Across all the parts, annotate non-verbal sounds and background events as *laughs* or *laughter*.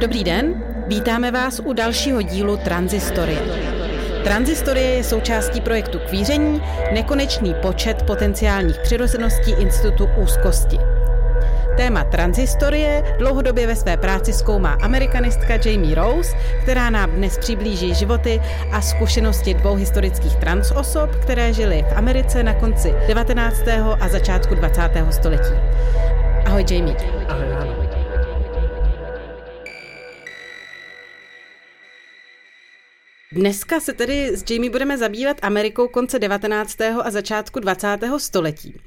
Dobrý den, vítáme vás u dalšího dílu Transistorie. Transistorie je součástí projektu Kvíření, nekonečný počet potenciálních přirozeností Institutu úzkosti. Téma transistorie dlouhodobě ve své práci zkoumá amerikanistka Jamie Rose, která nám dnes přiblíží životy a zkušenosti dvou historických transosob, které žily v Americe na konci 19. a začátku 20. století. Ahoj Jamie. Ahoj, ahoj. Dneska se tedy s Jamie budeme zabývat Amerikou konce 19. a začátku 20. století.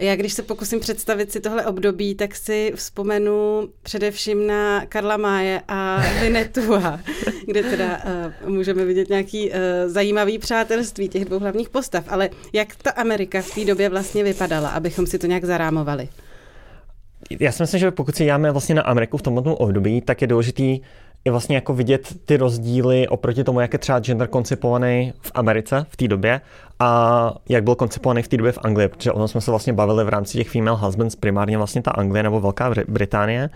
Já když se pokusím představit si tohle období, tak si vzpomenu především na Karla Máje a Vinetua, kde teda uh, můžeme vidět nějaký uh, zajímavý přátelství těch dvou hlavních postav. Ale jak ta Amerika v té době vlastně vypadala, abychom si to nějak zarámovali? Já si myslím, že pokud si děláme vlastně na Ameriku v tomto období, tak je důležitý je vlastně jako vidět ty rozdíly oproti tomu, jak je třeba gender koncipovaný v Americe v té době a jak byl koncipovaný v té době v Anglii, protože o tom jsme se vlastně bavili v rámci těch female husbands, primárně vlastně ta Anglie nebo Velká Británie.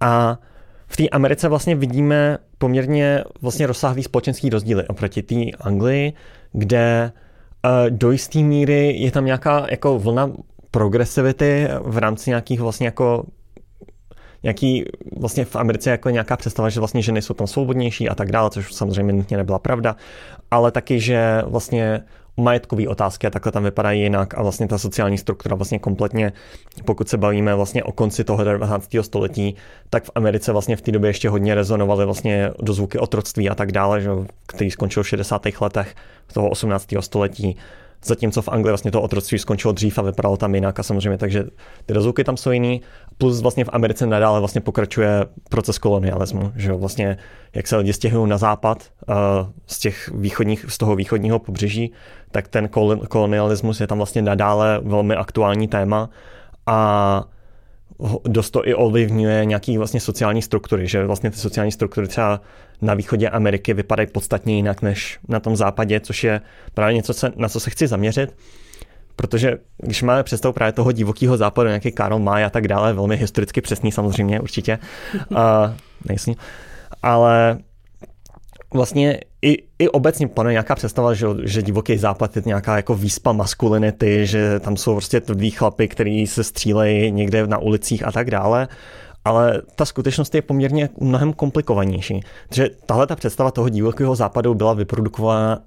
A v té Americe vlastně vidíme poměrně vlastně rozsáhlý společenský rozdíly oproti té Anglii, kde uh, do jisté míry je tam nějaká jako vlna progresivity v rámci nějakých vlastně jako nějaký vlastně v Americe jako nějaká představa, že vlastně ženy jsou tam svobodnější a tak dále, což samozřejmě nutně nebyla pravda, ale taky, že vlastně majetkové otázky a takhle tam vypadají jinak a vlastně ta sociální struktura vlastně kompletně, pokud se bavíme vlastně o konci toho 19. století, tak v Americe vlastně v té době ještě hodně rezonovaly vlastně dozvuky otroctví a tak dále, že, který skončil v 60. letech toho 18. století zatímco v Anglii vlastně to otroctví skončilo dřív a vypadalo tam jinak a samozřejmě takže ty rozvuky tam jsou jiný, plus vlastně v Americe nadále vlastně pokračuje proces kolonialismu, že jo, vlastně jak se lidi stěhují na západ uh, z těch východních, z toho východního pobřeží, tak ten kolonialismus je tam vlastně nadále velmi aktuální téma. A dost to i ovlivňuje nějaký vlastně sociální struktury, že vlastně ty sociální struktury třeba na východě Ameriky vypadají podstatně jinak než na tom západě, což je právě něco, na co se chci zaměřit, protože když máme představu právě toho divokého západu, nějaký Karl May a tak dále, velmi historicky přesný samozřejmě určitě, *laughs* a, nejsně, ale vlastně i, i obecně panuje nějaká představa, že, že divoký západ je nějaká jako výspa maskulinity, že tam jsou prostě tvrdý chlapy, který se střílejí někde na ulicích a tak dále. Ale ta skutečnost je poměrně mnohem komplikovanější. Takže tahle ta představa toho divokého západu byla vyprodukována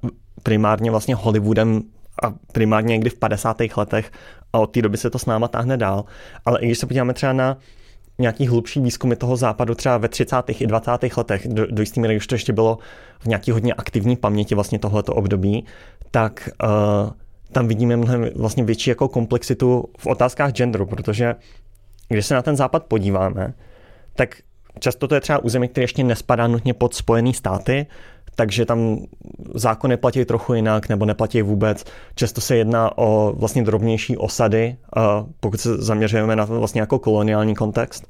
primárně vlastně Hollywoodem a primárně někdy v 50. letech a od té doby se to s náma táhne dál. Ale i když se podíváme třeba na nějaký hlubší výzkumy toho západu třeba ve 30. i 20. letech, do, do jistý míry už to ještě bylo v nějaký hodně aktivní paměti vlastně tohleto období, tak uh, tam vidíme mnohem vlastně větší jako komplexitu v otázkách genderu, protože když se na ten západ podíváme, tak často to je třeba území, které ještě nespadá nutně pod Spojené státy, takže tam zákony platí trochu jinak nebo neplatí vůbec. Často se jedná o vlastně drobnější osady, pokud se zaměřujeme na vlastně jako koloniální kontext.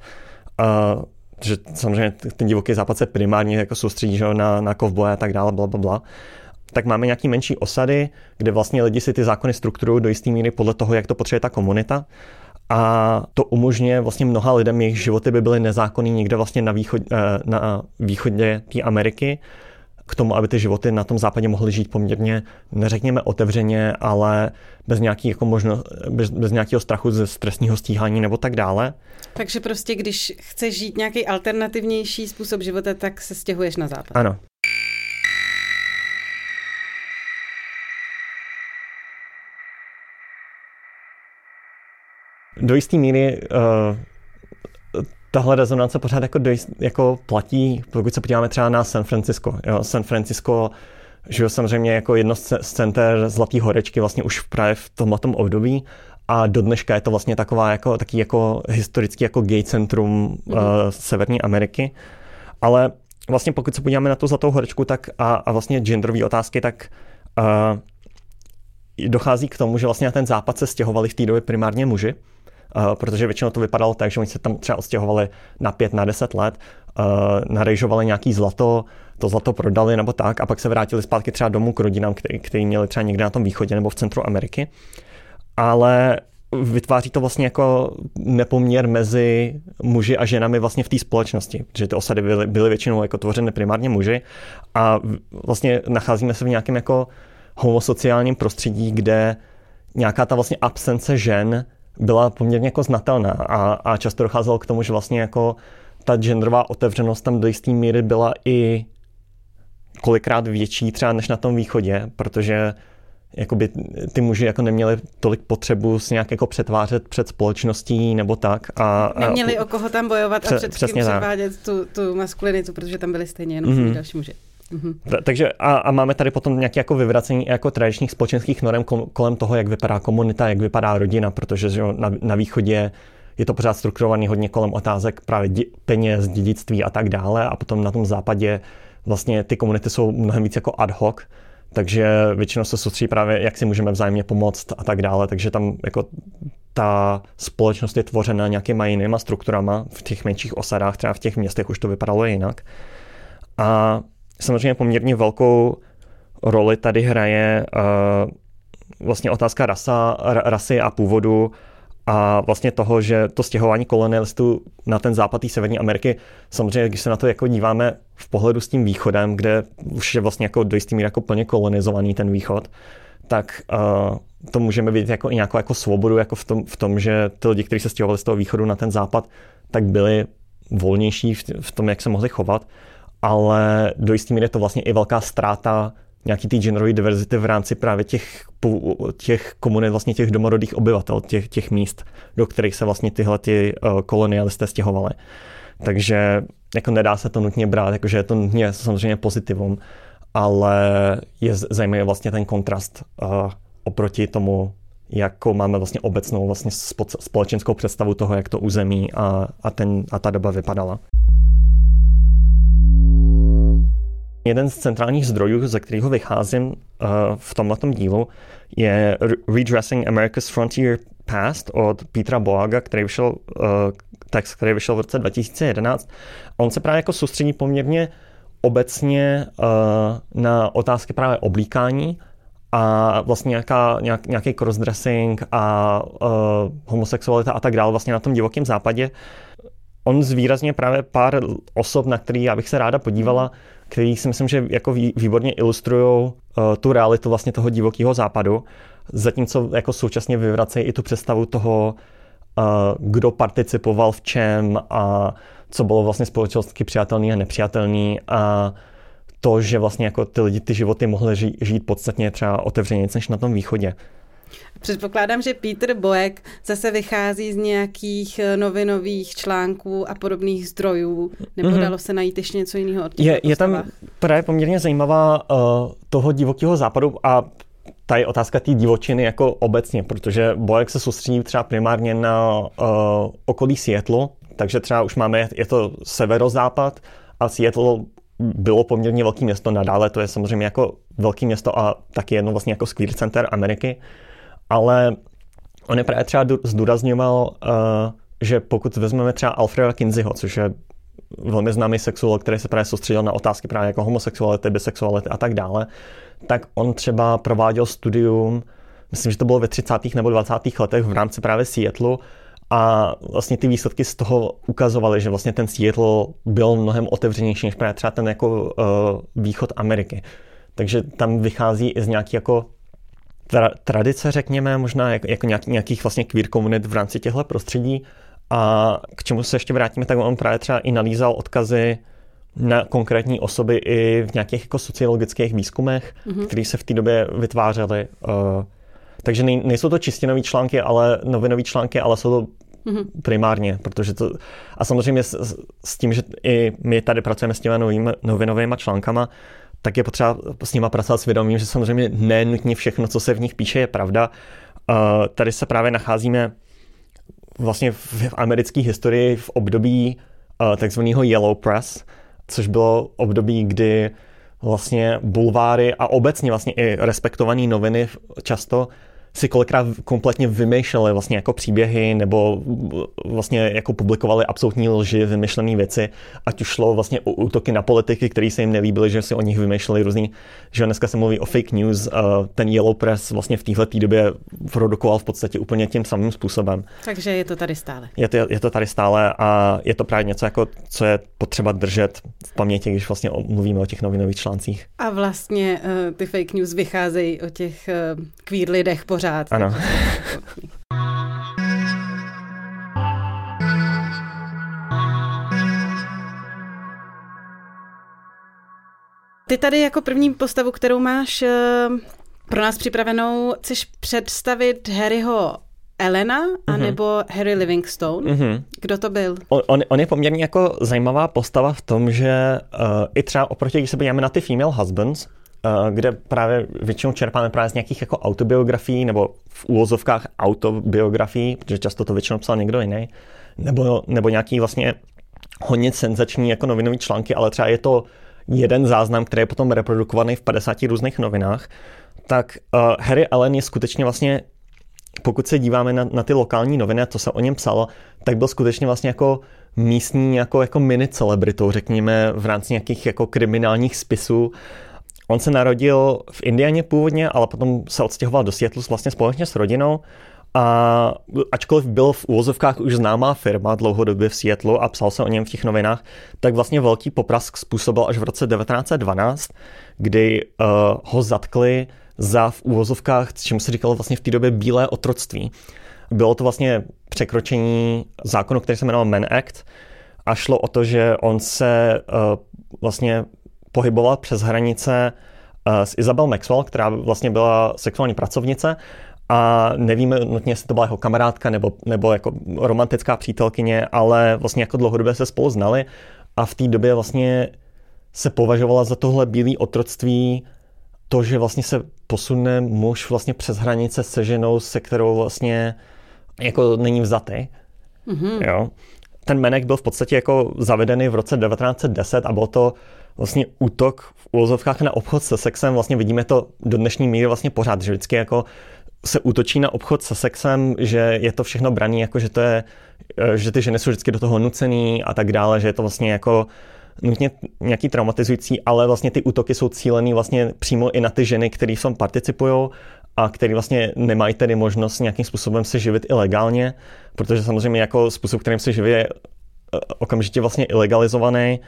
že samozřejmě ten divoký západ se primárně jako soustředí že, na, na kovboje a tak dále, bla, bla, bla tak máme nějaký menší osady, kde vlastně lidi si ty zákony strukturují do jisté míry podle toho, jak to potřebuje ta komunita. A to umožňuje vlastně mnoha lidem, jejich životy by byly nezákonný někde vlastně na, východ, eh, na východě té Ameriky, k tomu, aby ty životy na tom západě mohly žít poměrně, neřekněme otevřeně, ale bez, nějaký, jako možno, bez, bez nějakého strachu ze stresního stíhání nebo tak dále. Takže prostě, když chceš žít nějaký alternativnější způsob života, tak se stěhuješ na západ. Ano. Do jisté míry uh, tahle rezonance pořád jako, dojist, jako platí, pokud se podíváme třeba na San Francisco. Jo? San Francisco že samozřejmě jako jedno z center Zlatý horečky vlastně už právě v tomhle období a do dneška je to vlastně taková jako, taký jako historický jako gay centrum mm. uh, Severní Ameriky. Ale vlastně pokud se podíváme na tu Zlatou horečku tak a, a vlastně genderové otázky, tak uh, dochází k tomu, že vlastně na ten západ se stěhovali v té době primárně muži, protože většinou to vypadalo tak, že oni se tam třeba odstěhovali na pět, na deset let, uh, narejžovali nějaký zlato, to zlato prodali nebo tak a pak se vrátili zpátky třeba domů k rodinám, který, který měli třeba někde na tom východě nebo v centru Ameriky. ale vytváří to vlastně jako nepoměr mezi muži a ženami vlastně v té společnosti, protože ty osady byly, byly většinou jako tvořeny primárně muži a vlastně nacházíme se v nějakém jako homosociálním prostředí, kde nějaká ta vlastně absence žen byla poměrně jako znatelná a, a často docházelo k tomu, že vlastně jako ta genderová otevřenost tam do jisté míry byla i kolikrát větší třeba než na tom východě, protože jakoby ty muži jako neměli tolik potřebu se nějak jako přetvářet před společností nebo tak. A, a Neměli o koho tam bojovat pře- a před kým převádět tu, tu maskulinitu, protože tam byli stejně jenom mm-hmm. další muži. Mm-hmm. Takže a, a máme tady potom nějaké jako vyvracení jako tradičních společenských norm kolem toho, jak vypadá komunita, jak vypadá rodina, protože že na, na východě je to pořád strukturovaný hodně kolem otázek právě dě, peněz, dědictví a tak dále a potom na tom západě vlastně ty komunity jsou mnohem víc jako ad hoc, takže většinou se soustředí právě, jak si můžeme vzájemně pomoct a tak dále, takže tam jako ta společnost je tvořena nějakýma jinýma strukturama v těch menších osadách, třeba v těch městech už to vypadalo jinak. A samozřejmě poměrně velkou roli tady hraje uh, vlastně otázka rasa, rasy a původu a vlastně toho, že to stěhování kolonialistů na ten západ Severní Ameriky, samozřejmě, když se na to jako díváme v pohledu s tím východem, kde už je vlastně jako do jistý míry jako plně kolonizovaný ten východ, tak uh, to můžeme vidět jako i nějakou jako svobodu jako v, tom, v tom, že ty lidi, kteří se stěhovali z toho východu na ten západ, tak byli volnější v, v tom, jak se mohli chovat, ale do jistý míry je to vlastně i velká ztráta nějaký té genderové diverzity v rámci právě těch, těch komunit, vlastně těch domorodých obyvatel, těch, těch míst, do kterých se vlastně tyhle ty uh, kolonialisté stěhovali. Takže jako nedá se to nutně brát, jakože je to nutně samozřejmě pozitivum, ale je zajímavý vlastně ten kontrast uh, oproti tomu, jako máme vlastně obecnou vlastně společenskou představu toho, jak to území a, a, ten, a ta doba vypadala. Jeden z centrálních zdrojů, ze kterého vycházím uh, v tomto dílu, je Redressing America's Frontier Past od Petra Boaga, který vyšel, uh, text, který vyšel v roce 2011. On se právě jako soustředí poměrně obecně uh, na otázky právě oblíkání a vlastně nějaká, nějak, nějaký crossdressing a homosexualita a tak dále vlastně na tom divokém západě. On zvýrazně právě pár osob, na který já bych se ráda podívala, který si myslím, že jako výborně ilustrují uh, tu realitu vlastně toho divokého západu, zatímco jako současně vyvracejí i tu představu toho, uh, kdo participoval v čem a co bylo vlastně společensky přijatelný a nepřijatelný a to, že vlastně jako ty lidi ty životy mohly žít, žít podstatně třeba otevřeně než na tom východě. Předpokládám, že Peter Boek zase vychází z nějakých eh, novinových článků a podobných zdrojů, nebo mm-hmm. dalo se najít ještě něco jiného od je, je tam právě poměrně zajímavá uh, toho divokého západu a ta je otázka té divočiny jako obecně, protože Boek se soustředí třeba primárně na uh, okolí Seattle, takže třeba už máme, je to severozápad a Seattle bylo poměrně velké město nadále, to je samozřejmě jako velké město a taky jedno vlastně jako square center Ameriky ale on je právě třeba zdůrazňoval, uh, že pokud vezmeme třeba Alfreda Kinseyho, což je velmi známý sexuál, který se právě soustředil na otázky právě jako homosexuality, bisexuality a tak dále, tak on třeba prováděl studium, myslím, že to bylo ve 30. nebo 20. letech v rámci právě Seattle a vlastně ty výsledky z toho ukazovaly, že vlastně ten Seattle byl mnohem otevřenější než právě třeba ten jako uh, východ Ameriky. Takže tam vychází i z nějaký jako tra- tradice, řekněme, možná jako, jako nějaký, nějakých vlastně queer komunit v rámci těchto prostředí. A k čemu se ještě vrátíme, tak on právě třeba i nalízal odkazy na konkrétní osoby i v nějakých jako sociologických výzkumech, mm-hmm. které se v té době vytvářely. Uh, takže nej, nejsou to čistě nové články, ale novinové články, ale jsou to mm-hmm. primárně, protože to, a samozřejmě s, s tím, že i my tady pracujeme s těmi novými novinovými článkama, tak je potřeba s nima pracovat s vědomím, že samozřejmě nenutně všechno, co se v nich píše, je pravda. Tady se právě nacházíme vlastně v, americké historii v období takzvaného Yellow Press, což bylo období, kdy vlastně bulváry a obecně vlastně i respektované noviny často si kolikrát kompletně vymýšleli vlastně jako příběhy nebo vlastně jako publikovali absolutní lži, vymyšlené věci, ať už šlo vlastně o útoky na politiky, které se jim nelíbily, že si o nich vymýšleli různý, že dneska se mluví o fake news, ten Yellow Press vlastně v téhle době produkoval v podstatě úplně tím samým způsobem. Takže je to tady stále. Je to, je to tady stále a je to právě něco, jako, co je potřeba držet v paměti, když vlastně mluvíme o těch novinových článcích. A vlastně uh, ty fake news vycházejí o těch uh, queer lidech pořád. Ano. Ty tady jako první postavu, kterou máš uh, pro nás připravenou, chceš představit Harryho Elena mm-hmm. anebo Harry Livingstone. Mm-hmm. Kdo to byl? On, on, on je poměrně jako zajímavá postava v tom, že uh, i třeba oproti, když se podíváme na ty female husbands, kde právě většinou čerpáme právě z nějakých jako autobiografií nebo v úvozovkách autobiografií, protože často to většinou psal někdo jiný, nebo, nebo nějaký vlastně hodně senzační jako novinový články, ale třeba je to jeden záznam, který je potom reprodukovaný v 50 různých novinách, tak uh, Harry Allen je skutečně vlastně pokud se díváme na, na ty lokální noviny a co se o něm psalo, tak byl skutečně vlastně jako místní jako, jako mini celebritou, řekněme, v rámci nějakých jako kriminálních spisů. On se narodil v Indianě původně, ale potom se odstěhoval do Seattle vlastně společně s rodinou. A ačkoliv byl v úvozovkách už známá firma dlouhodobě v Seattle a psal se o něm v těch novinách, tak vlastně velký poprask způsobil až v roce 1912, kdy uh, ho zatkli za v úvozovkách, čemu se říkalo vlastně v té době bílé otroctví. Bylo to vlastně překročení zákonu, který se jmenoval Men Act a šlo o to, že on se uh, vlastně pohyboval přes hranice uh, s Isabel Maxwell, která vlastně byla sexuální pracovnice a nevíme nutně, jestli to byla jeho kamarádka nebo, nebo jako romantická přítelkyně, ale vlastně jako dlouhodobě se spolu znali a v té době vlastně se považovala za tohle bílé otroctví to, že vlastně se posune muž vlastně přes hranice se ženou, se kterou vlastně jako není vzatý. Mm-hmm. Jo. Ten menek byl v podstatě jako zavedený v roce 1910 a byl to vlastně útok v úvozovkách na obchod se sexem. Vlastně vidíme to do dnešní míry vlastně pořád, že vždycky jako se útočí na obchod se sexem, že je to všechno braný, jako že to je, že ty ženy jsou vždycky do toho nucený a tak dále, že je to vlastně jako nutně nějaký traumatizující, ale vlastně ty útoky jsou cílený vlastně přímo i na ty ženy, které v tom participují a který vlastně nemají tedy možnost nějakým způsobem se živit i legálně, protože samozřejmě jako způsob, kterým se živí, je eh, okamžitě vlastně ilegalizovaný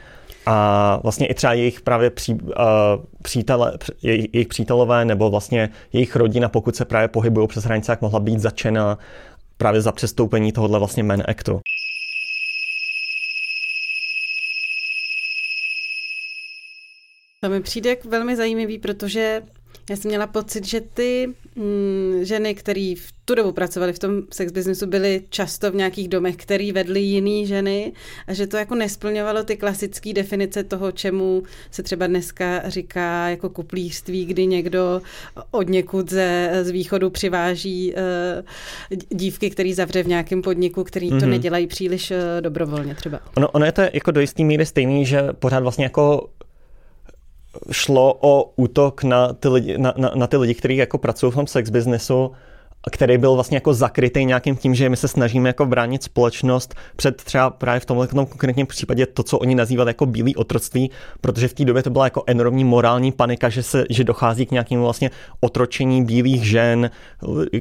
a vlastně i třeba jejich právě pří, uh, přítele, jejich, jejich přítelové nebo vlastně jejich rodina, pokud se právě pohybují přes hranice, jak mohla být začena právě za přestoupení tohohle vlastně Men Actu. To mi přijde velmi zajímavý, protože já jsem měla pocit, že ty mm, ženy, které v tu dobu pracovaly v tom sex businessu, byly často v nějakých domech, který vedly jiný ženy a že to jako nesplňovalo ty klasické definice toho, čemu se třeba dneska říká jako kuplířství, kdy někdo od někud ze, z východu přiváží uh, dívky, který zavře v nějakém podniku, který mm-hmm. to mhm. nedělají příliš uh, dobrovolně třeba. Ono, ono je to jako do jistý míry stejný, že pořád vlastně jako šlo o útok na ty lidi, na, na, na ty lidi kteří jako pracují v tom sex businessu, který byl vlastně jako zakrytý nějakým tím, že my se snažíme jako bránit společnost před třeba právě v tomhle tom konkrétním případě to, co oni nazývali jako bílý otroctví, protože v té době to byla jako enormní morální panika, že, se, že dochází k nějakému vlastně otročení bílých žen,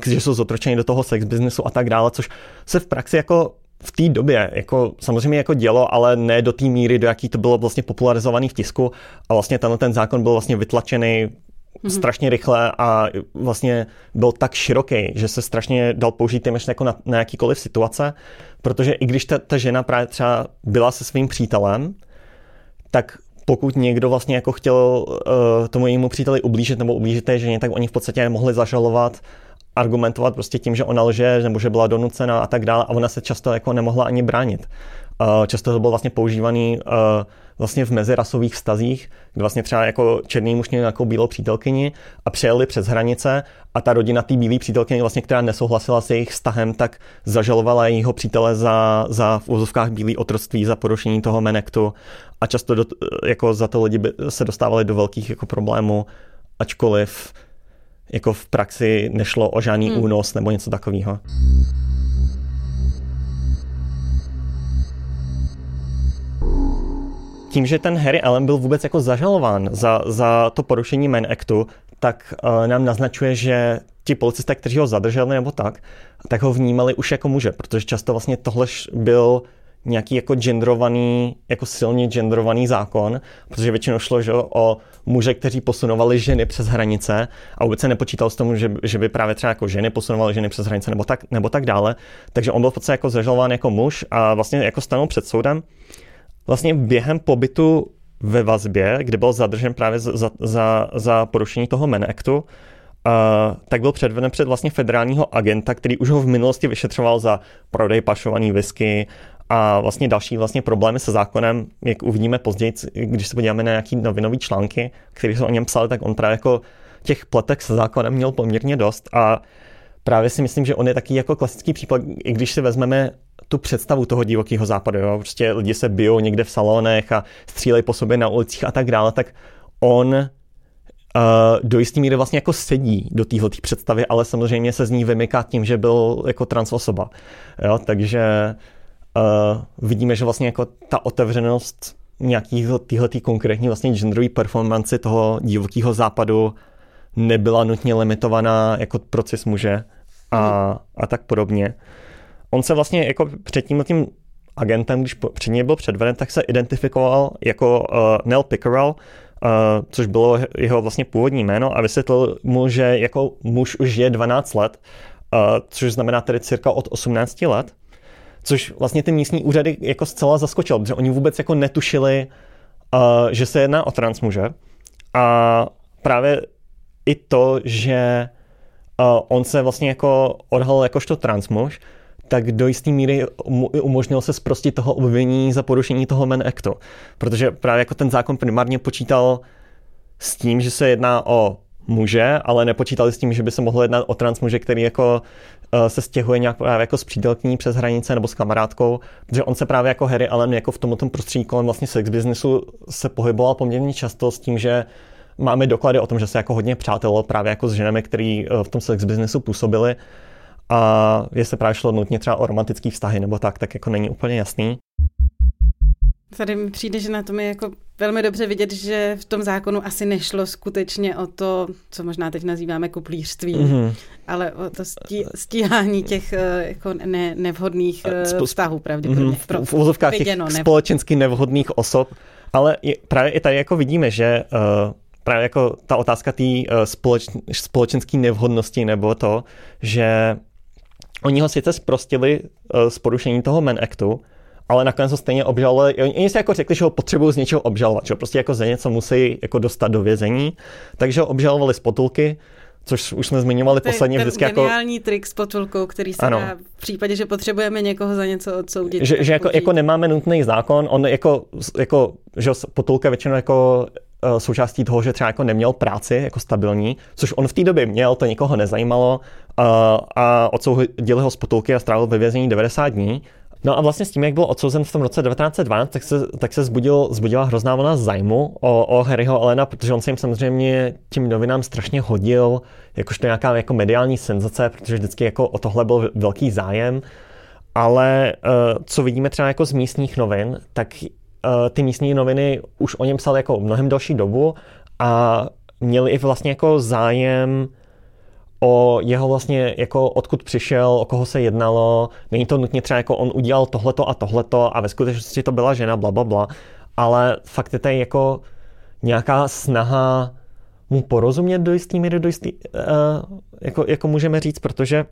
že jsou zotročeni do toho sex businessu a tak dále, což se v praxi jako v té době jako samozřejmě jako dělo, ale ne do té míry, do jaký to bylo vlastně popularizovaný v tisku a vlastně tenhle ten zákon byl vlastně vytlačený mm-hmm. strašně rychle a vlastně byl tak široký, že se strašně dal použít téměř jako na, na jakýkoliv situace, protože i když ta, ta žena právě třeba byla se svým přítelem, tak pokud někdo vlastně jako chtěl uh, tomu jejímu příteli ublížit nebo ublížit té ženě, tak oni v podstatě mohli zažalovat argumentovat prostě tím, že ona lže, nebo že byla donucena a tak dále a ona se často jako nemohla ani bránit. Často to bylo vlastně používaný vlastně v mezirasových vztazích, kdy vlastně třeba jako černý muž měl nějakou bílou přítelkyni a přejeli přes hranice a ta rodina té bílé přítelkyně, vlastně, která nesouhlasila s jejich vztahem, tak zažalovala jejího přítele za, za v úzovkách bílý otroctví, za porušení toho menektu a často do, jako za to lidi se dostávali do velkých jako problémů, ačkoliv jako v praxi nešlo o žádný hmm. únos nebo něco takového. tím, že ten Harry Allen byl vůbec jako zažalován za, za to porušení Man Actu, tak uh, nám naznačuje, že ti policisté, kteří ho zadrželi nebo tak, tak ho vnímali už jako muže, protože často vlastně tohle byl nějaký jako genderovaný, jako silně genderovaný zákon, protože většinou šlo že, o muže, kteří posunovali ženy přes hranice a vůbec se nepočítal s tomu, že, že by právě třeba jako ženy posunovaly ženy přes hranice nebo tak, nebo tak dále. Takže on byl v podstatě jako zažalován jako muž a vlastně jako stanul před soudem. Vlastně během pobytu ve vazbě, kde byl zadržen právě za, za, za porušení toho Men Actu, uh, tak byl předveden před vlastně federálního agenta, který už ho v minulosti vyšetřoval za prodej pašovaný whisky a vlastně další vlastně problémy se zákonem, jak uvidíme později, když se podíváme na nějaký novinové články, které jsou o něm psali, tak on právě jako těch pletek se zákonem měl poměrně dost a právě si myslím, že on je taky jako klasický případ, i když si vezmeme tu představu toho divokého západu, jo? prostě lidi se bijou někde v salonech a střílejí po sobě na ulicích a tak dále, tak on uh, do jistý míry vlastně jako sedí do téhle představy, ale samozřejmě se z ní vymyká tím, že byl jako trans osoba. Jo? Takže uh, vidíme, že vlastně jako ta otevřenost nějaký tyhle konkrétní vlastně genderové performance toho divokého západu nebyla nutně limitovaná jako proces muže a, a tak podobně. On se vlastně jako před tím tím agentem, když před něj byl předveden, tak se identifikoval jako uh, Nell Pickerel, uh, což bylo jeho vlastně původní jméno a vysvětlil mu, že jako muž už je 12 let, uh, což znamená tedy cirka od 18 let, což vlastně ty místní úřady jako zcela zaskočil, protože oni vůbec jako netušili, uh, že se jedná o transmuže a právě i to, že uh, on se vlastně jako odhalil jakožto transmuž, tak do jisté míry umožnil se zprostit toho obvinění za porušení toho Men Actu. Protože právě jako ten zákon primárně počítal s tím, že se jedná o muže, ale nepočítali s tím, že by se mohlo jednat o transmuže, který jako se stěhuje nějak právě jako s přítelkyní přes hranice nebo s kamarádkou, protože on se právě jako Harry Allen jako v tomto prostředí kolem vlastně sex businessu se pohyboval poměrně často s tím, že máme doklady o tom, že se jako hodně přátel právě jako s ženami, který uh, v tom sex businessu působili a jestli právě šlo nutně třeba o romantický vztahy nebo tak, tak jako není úplně jasný. Tady mi přijde, že na tom je jako velmi dobře vidět, že v tom zákonu asi nešlo skutečně o to, co možná teď nazýváme kuplířství, mm-hmm. ale o to stí, stíhání těch eh, jako ne, nevhodných eh, Sp- vztahů pravděpodobně. Mm-hmm. V, v uvozovkách těch nev... společensky nevhodných osob, ale je, právě i tady jako vidíme, že uh, právě jako ta otázka té uh, společ, společenské nevhodnosti nebo to, že Oni ho sice zprostili uh, z porušení toho Men Actu, ale nakonec ho stejně obžalovali. Oni si jako řekli, že ho potřebují z něčeho obžalovat, že prostě jako za něco musí jako dostat do vězení, takže ho obžalovali z potulky, což už jsme zmiňovali to posledně vždycky jako... geniální trik s potulkou, který se ano. dá v případě, že potřebujeme někoho za něco odsoudit. Že, že jako, jako, nemáme nutný zákon, on jako, jako že potulka většinou jako Eh, součástí toho, že třeba jako neměl práci jako stabilní, což on v té době měl, to nikoho nezajímalo a, eh, a odsoudili ho z potulky a strávil ve vězení 90 dní. No a vlastně s tím, jak byl odsouzen v tom roce 1912, tak se, tak se zbudil, zbudila hrozná vlna zájmu o, o Harryho Elena, protože on se jim samozřejmě tím novinám strašně hodil, jakožto nějaká jako mediální senzace, protože vždycky jako o tohle byl velký zájem. Ale uh, co vidíme třeba jako z místních novin, tak Eh, ty místní noviny už o něm psali jako mnohem další dobu a měli i vlastně jako zájem o jeho vlastně, jako odkud přišel, o koho se jednalo. Není to nutně třeba jako on udělal tohleto a tohleto a ve skutečnosti to byla žena, bla, bla, bla. Ale fakt je tady jako nějaká snaha mu porozumět do jistý míry, do jistý, uh, jako, jako můžeme říct, protože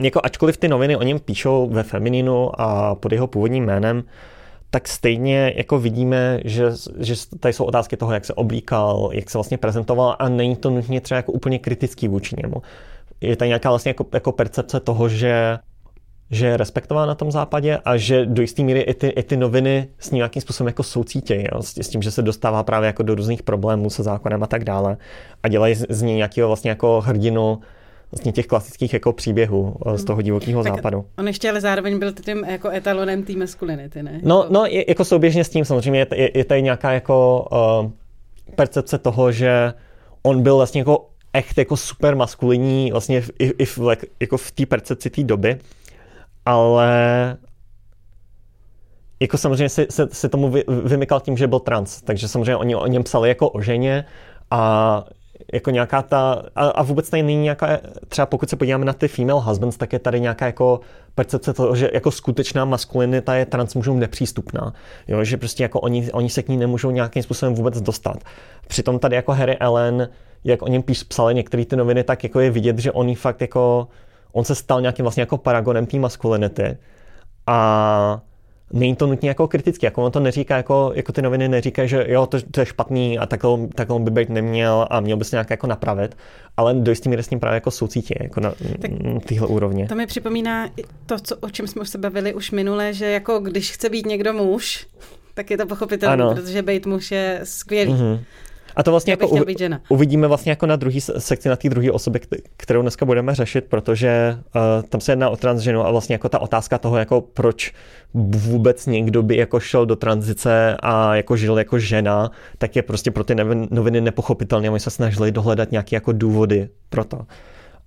jako ačkoliv ty noviny o něm píšou ve femininu a pod jeho původním jménem, tak stejně jako vidíme, že, že tady jsou otázky toho, jak se oblíkal, jak se vlastně prezentoval a není to nutně třeba jako úplně kritický vůči němu. Je tady nějaká vlastně jako, jako percepce toho, že že je respektován na tom západě a že do jisté míry i ty, i ty noviny s ním nějakým způsobem jako soucítějí? S, s tím, že se dostává právě jako do různých problémů se zákonem a tak dále a dělají z, z něj nějakého vlastně jako hrdinu vlastně těch klasických jako příběhů eh, z toho divokého západu. On ještě ale zároveň byl tím jako etalonem té maskulinity, ne? No, no je, jako souběžně s tím samozřejmě je, je, je tady nějaká jako uh, percepce toho, že on byl vlastně jako echt jako super maskulinní vlastně i, i v, jako v té percepci té doby, ale jako samozřejmě se, se, se tomu vy, vymykal tím, že byl trans, takže samozřejmě oni o něm psali jako o ženě a jako nějaká ta, a, a vůbec tady není nějaká, třeba pokud se podíváme na ty female husbands, tak je tady nějaká jako percepce toho, že jako skutečná maskulinita je transmužům nepřístupná. Jo, že prostě jako oni, oni se k ní nemůžou nějakým způsobem vůbec dostat. Přitom tady jako Harry Ellen, jak o něm píš, psali některé ty noviny, tak jako je vidět, že on fakt jako, on se stal nějakým vlastně jako paragonem té maskulinity. A není to nutně jako kritický, jako on to neříká, jako, jako ty noviny neříkají, že jo, to, to je špatný a takhle, takhle on by být neměl a měl by se nějak jako napravit, ale do jistý míry s ním právě jako soucítí, jako na tak téhle úrovně. To mi připomíná to, co, o čem jsme už se bavili už minule, že jako když chce být někdo muž, tak je to pochopitelné, protože být muž je skvělý. Mm-hmm. A to vlastně jako žena. uvidíme vlastně jako na druhý sekci, na té druhé osobě, kterou dneska budeme řešit, protože uh, tam se jedná o transženu a vlastně jako ta otázka toho, jako proč vůbec někdo by jako šel do tranzice a jako žil jako žena, tak je prostě pro ty noviny nepochopitelné. Oni se snažili dohledat nějaké jako důvody pro to.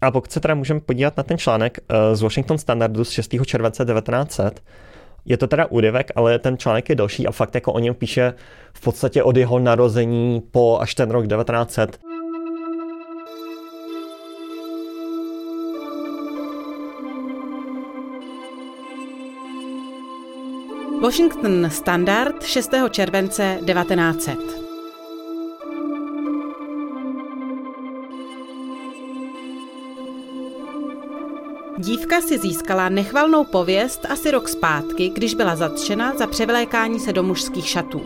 A pokud se teda můžeme podívat na ten článek uh, z Washington Standardu z 6. července 1900, je to teda úryvek, ale ten článek je další a fakt jako o něm píše v podstatě od jeho narození po až ten rok 1900. Washington Standard 6. července 1900. Dívka si získala nechvalnou pověst asi rok zpátky, když byla zatčena za převlékání se do mužských šatů.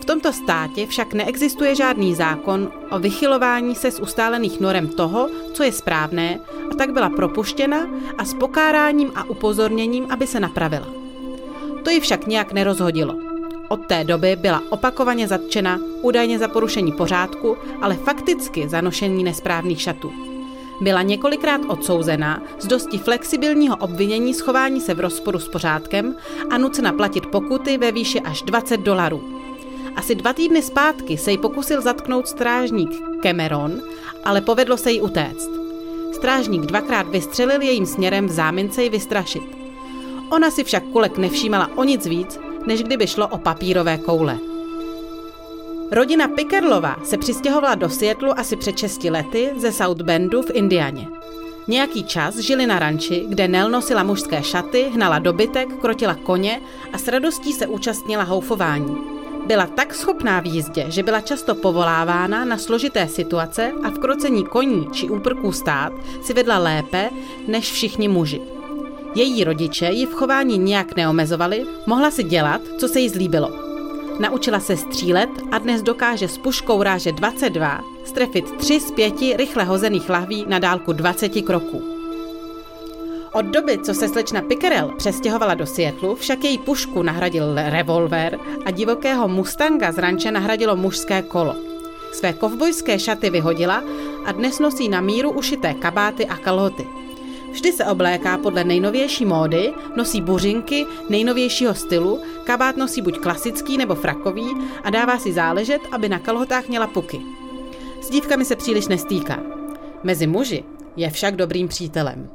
V tomto státě však neexistuje žádný zákon o vychylování se z ustálených norem toho, co je správné, a tak byla propuštěna a s pokáráním a upozorněním, aby se napravila. To ji však nějak nerozhodilo. Od té doby byla opakovaně zatčena, údajně za porušení pořádku, ale fakticky za nošení nesprávných šatů. Byla několikrát odsouzena z dosti flexibilního obvinění schování se v rozporu s pořádkem a nucena platit pokuty ve výši až 20 dolarů. Asi dva týdny zpátky se jí pokusil zatknout strážník Cameron, ale povedlo se jí utéct. Strážník dvakrát vystřelil jejím směrem v zámince ji vystrašit. Ona si však kulek nevšímala o nic víc, než kdyby šlo o papírové koule. Rodina Pickerlova se přistěhovala do Seattleu asi před 6 lety ze South Bendu v Indianě. Nějaký čas žili na ranči, kde Nel nosila mužské šaty, hnala dobytek, krotila koně a s radostí se účastnila houfování. Byla tak schopná v jízdě, že byla často povolávána na složité situace a v krocení koní či úprků stát si vedla lépe než všichni muži. Její rodiče ji v chování nijak neomezovali, mohla si dělat, co se jí zlíbilo. Naučila se střílet a dnes dokáže s puškou ráže 22 strefit 3 z 5 rychle hozených lahví na dálku 20 kroků. Od doby, co se slečna Pickerel přestěhovala do Seattleu, však její pušku nahradil revolver a divokého Mustanga z ranče nahradilo mužské kolo. Své kovbojské šaty vyhodila a dnes nosí na míru ušité kabáty a kalhoty. Vždy se obléká podle nejnovější módy, nosí buřinky nejnovějšího stylu, kabát nosí buď klasický nebo frakový a dává si záležet, aby na kalhotách měla puky. S dívkami se příliš nestýká. Mezi muži je však dobrým přítelem.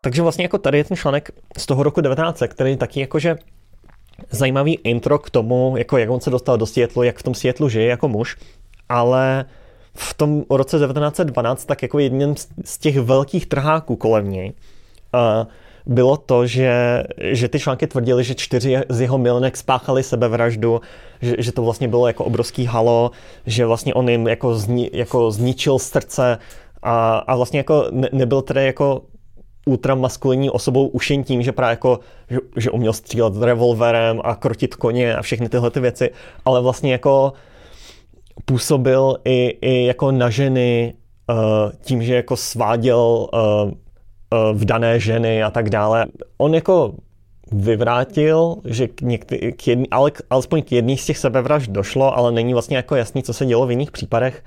Takže vlastně jako tady je ten článek z toho roku 19, který taky jakože zajímavý intro k tomu, jako jak on se dostal do Seattleu, jak v tom Seattleu žije jako muž, ale v tom roce 1912 tak jako jedním z těch velkých trháků kolem něj uh, bylo to, že, že ty články tvrdili, že čtyři z jeho milenek spáchali sebevraždu, že, že to vlastně bylo jako obrovský halo, že vlastně on jim jako, zni, jako zničil srdce a, a vlastně jako ne, nebyl tedy jako ultramaskulinní osobou už jen tím, že právě jako, že, že uměl střílet revolverem a krotit koně a všechny tyhle ty věci, ale vlastně jako působil i, i jako na ženy uh, tím, že jako sváděl uh, uh, vdané ženy a tak dále. On jako vyvrátil, že k, některý, k jedný, ale alespoň k jedný z těch sebevražd došlo, ale není vlastně jako jasný, co se dělo v jiných případech.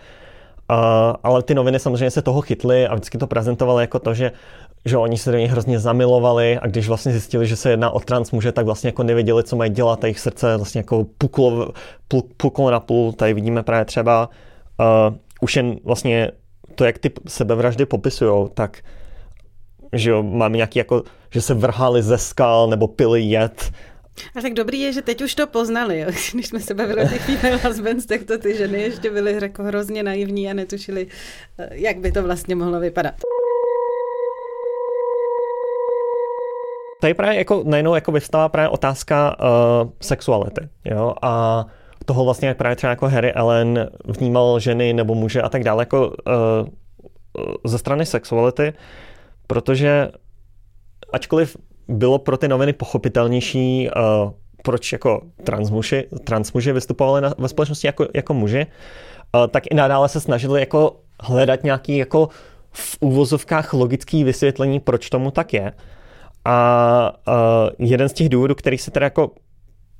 Uh, ale ty noviny samozřejmě se toho chytly a vždycky to prezentovaly jako to, že že oni se do něj hrozně zamilovali a když vlastně zjistili, že se jedná o trans muže, tak vlastně jako nevěděli, co mají dělat a jejich srdce vlastně jako puklo, puklo na půl. Tady vidíme právě třeba uh, už jen vlastně to, jak ty sebevraždy popisují, tak že jo, máme nějaký jako, že se vrhali ze skal nebo pili jed. A tak dobrý je, že teď už to poznali, jo. *laughs* když jsme se bavili o těch female husbands, tak to ty ženy ještě byly jako hrozně naivní a netušili, eh, jak by to vlastně mohlo vypadat. Tady právě jako najednou jako vyvstává právě otázka uh, sexuality, jo, a toho vlastně, jak právě třeba jako Harry Ellen vnímal ženy nebo muže a tak dále, jako uh, ze strany sexuality, protože ačkoliv bylo pro ty noviny pochopitelnější, uh, proč jako transmuži, transmuži vystupovali na, ve společnosti jako, jako muži, uh, tak i nadále se snažili jako hledat nějaký jako v úvozovkách logický vysvětlení, proč tomu tak je. A uh, jeden z těch důvodů, který se teda jako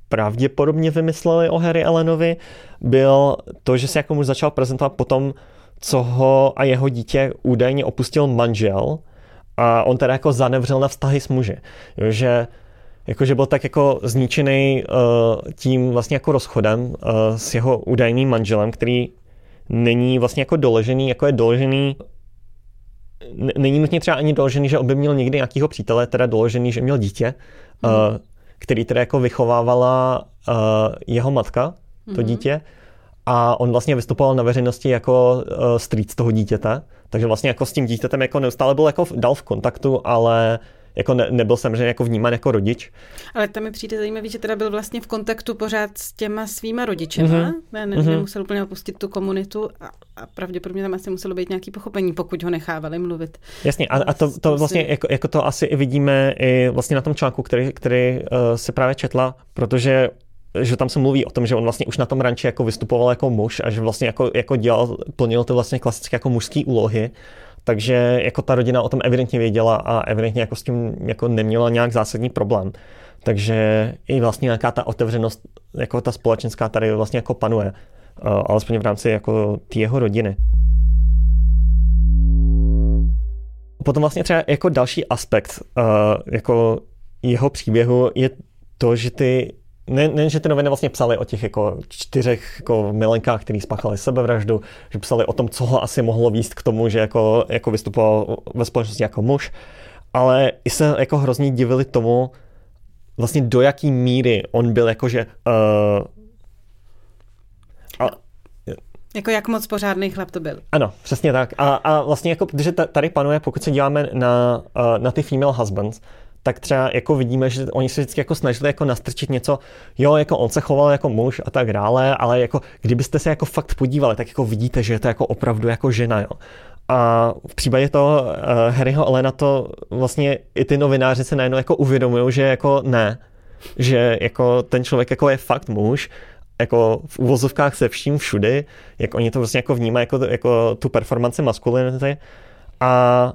pravděpodobně vymysleli o Harry Allenovi, byl to, že se jako muž začal prezentovat potom, co ho a jeho dítě údajně opustil manžel a on teda jako zanevřel na vztahy s muži. Jo, že jakože byl tak jako zničený uh, tím vlastně jako rozchodem uh, s jeho údajným manželem, který není vlastně jako doležený, jako je doležený není nutně třeba ani doložený, že on by měl někdy nějakého přítele, teda doložený, že měl dítě, mm. uh, který teda jako vychovávala uh, jeho matka, to mm-hmm. dítě, a on vlastně vystupoval na veřejnosti jako uh, strýc toho dítěte, takže vlastně jako s tím dítětem jako neustále byl jako dal v kontaktu, ale jako ne, nebyl samozřejmě jako vnímán jako rodič. Ale tam mi přijde zajímavý, že teda byl vlastně v kontaktu pořád s těma svýma rodičema, mm-hmm. ne, ne, mm-hmm. nemusel úplně opustit tu komunitu a, a pravděpodobně tam asi muselo být nějaký pochopení, pokud ho nechávali mluvit. Jasně, a, a to, to vlastně jako, jako to asi i vidíme i vlastně na tom článku, který, který uh, se právě četla, protože že tam se mluví o tom, že on vlastně už na tom ranči jako vystupoval jako muž a že vlastně jako, jako dělal, plnil ty vlastně klasické jako mužské úlohy takže jako ta rodina o tom evidentně věděla a evidentně jako s tím jako neměla nějak zásadní problém. Takže i vlastně nějaká ta otevřenost, jako ta společenská tady vlastně jako panuje, uh, alespoň v rámci jako té jeho rodiny. Potom vlastně třeba jako další aspekt uh, jako jeho příběhu je to, že ty ne, ne, že ty noviny vlastně psali o těch jako čtyřech jako milenkách, který spáchali sebevraždu, že psali o tom, co ho asi mohlo výst k tomu, že jako, jako vystupoval ve společnosti jako muž, ale i se jako hrozně divili tomu, vlastně do jaký míry on byl jakože uh, a, jako jak moc pořádný chlap to byl. Ano, přesně tak. A, a vlastně jako, protože tady panuje, pokud se díváme na, uh, na ty female husbands, tak třeba jako vidíme, že oni se vždycky jako snažili jako nastrčit něco, jo, jako on se choval jako muž a tak dále, ale jako kdybyste se jako fakt podívali, tak jako vidíte, že je to jako opravdu jako žena, jo. A v případě toho uh, Harryho Elena to vlastně i ty novináři se najednou jako uvědomují, že jako ne, že jako ten člověk jako je fakt muž, jako v uvozovkách se vším všudy, jak oni to vlastně jako vnímají jako, jako tu performanci maskulinity a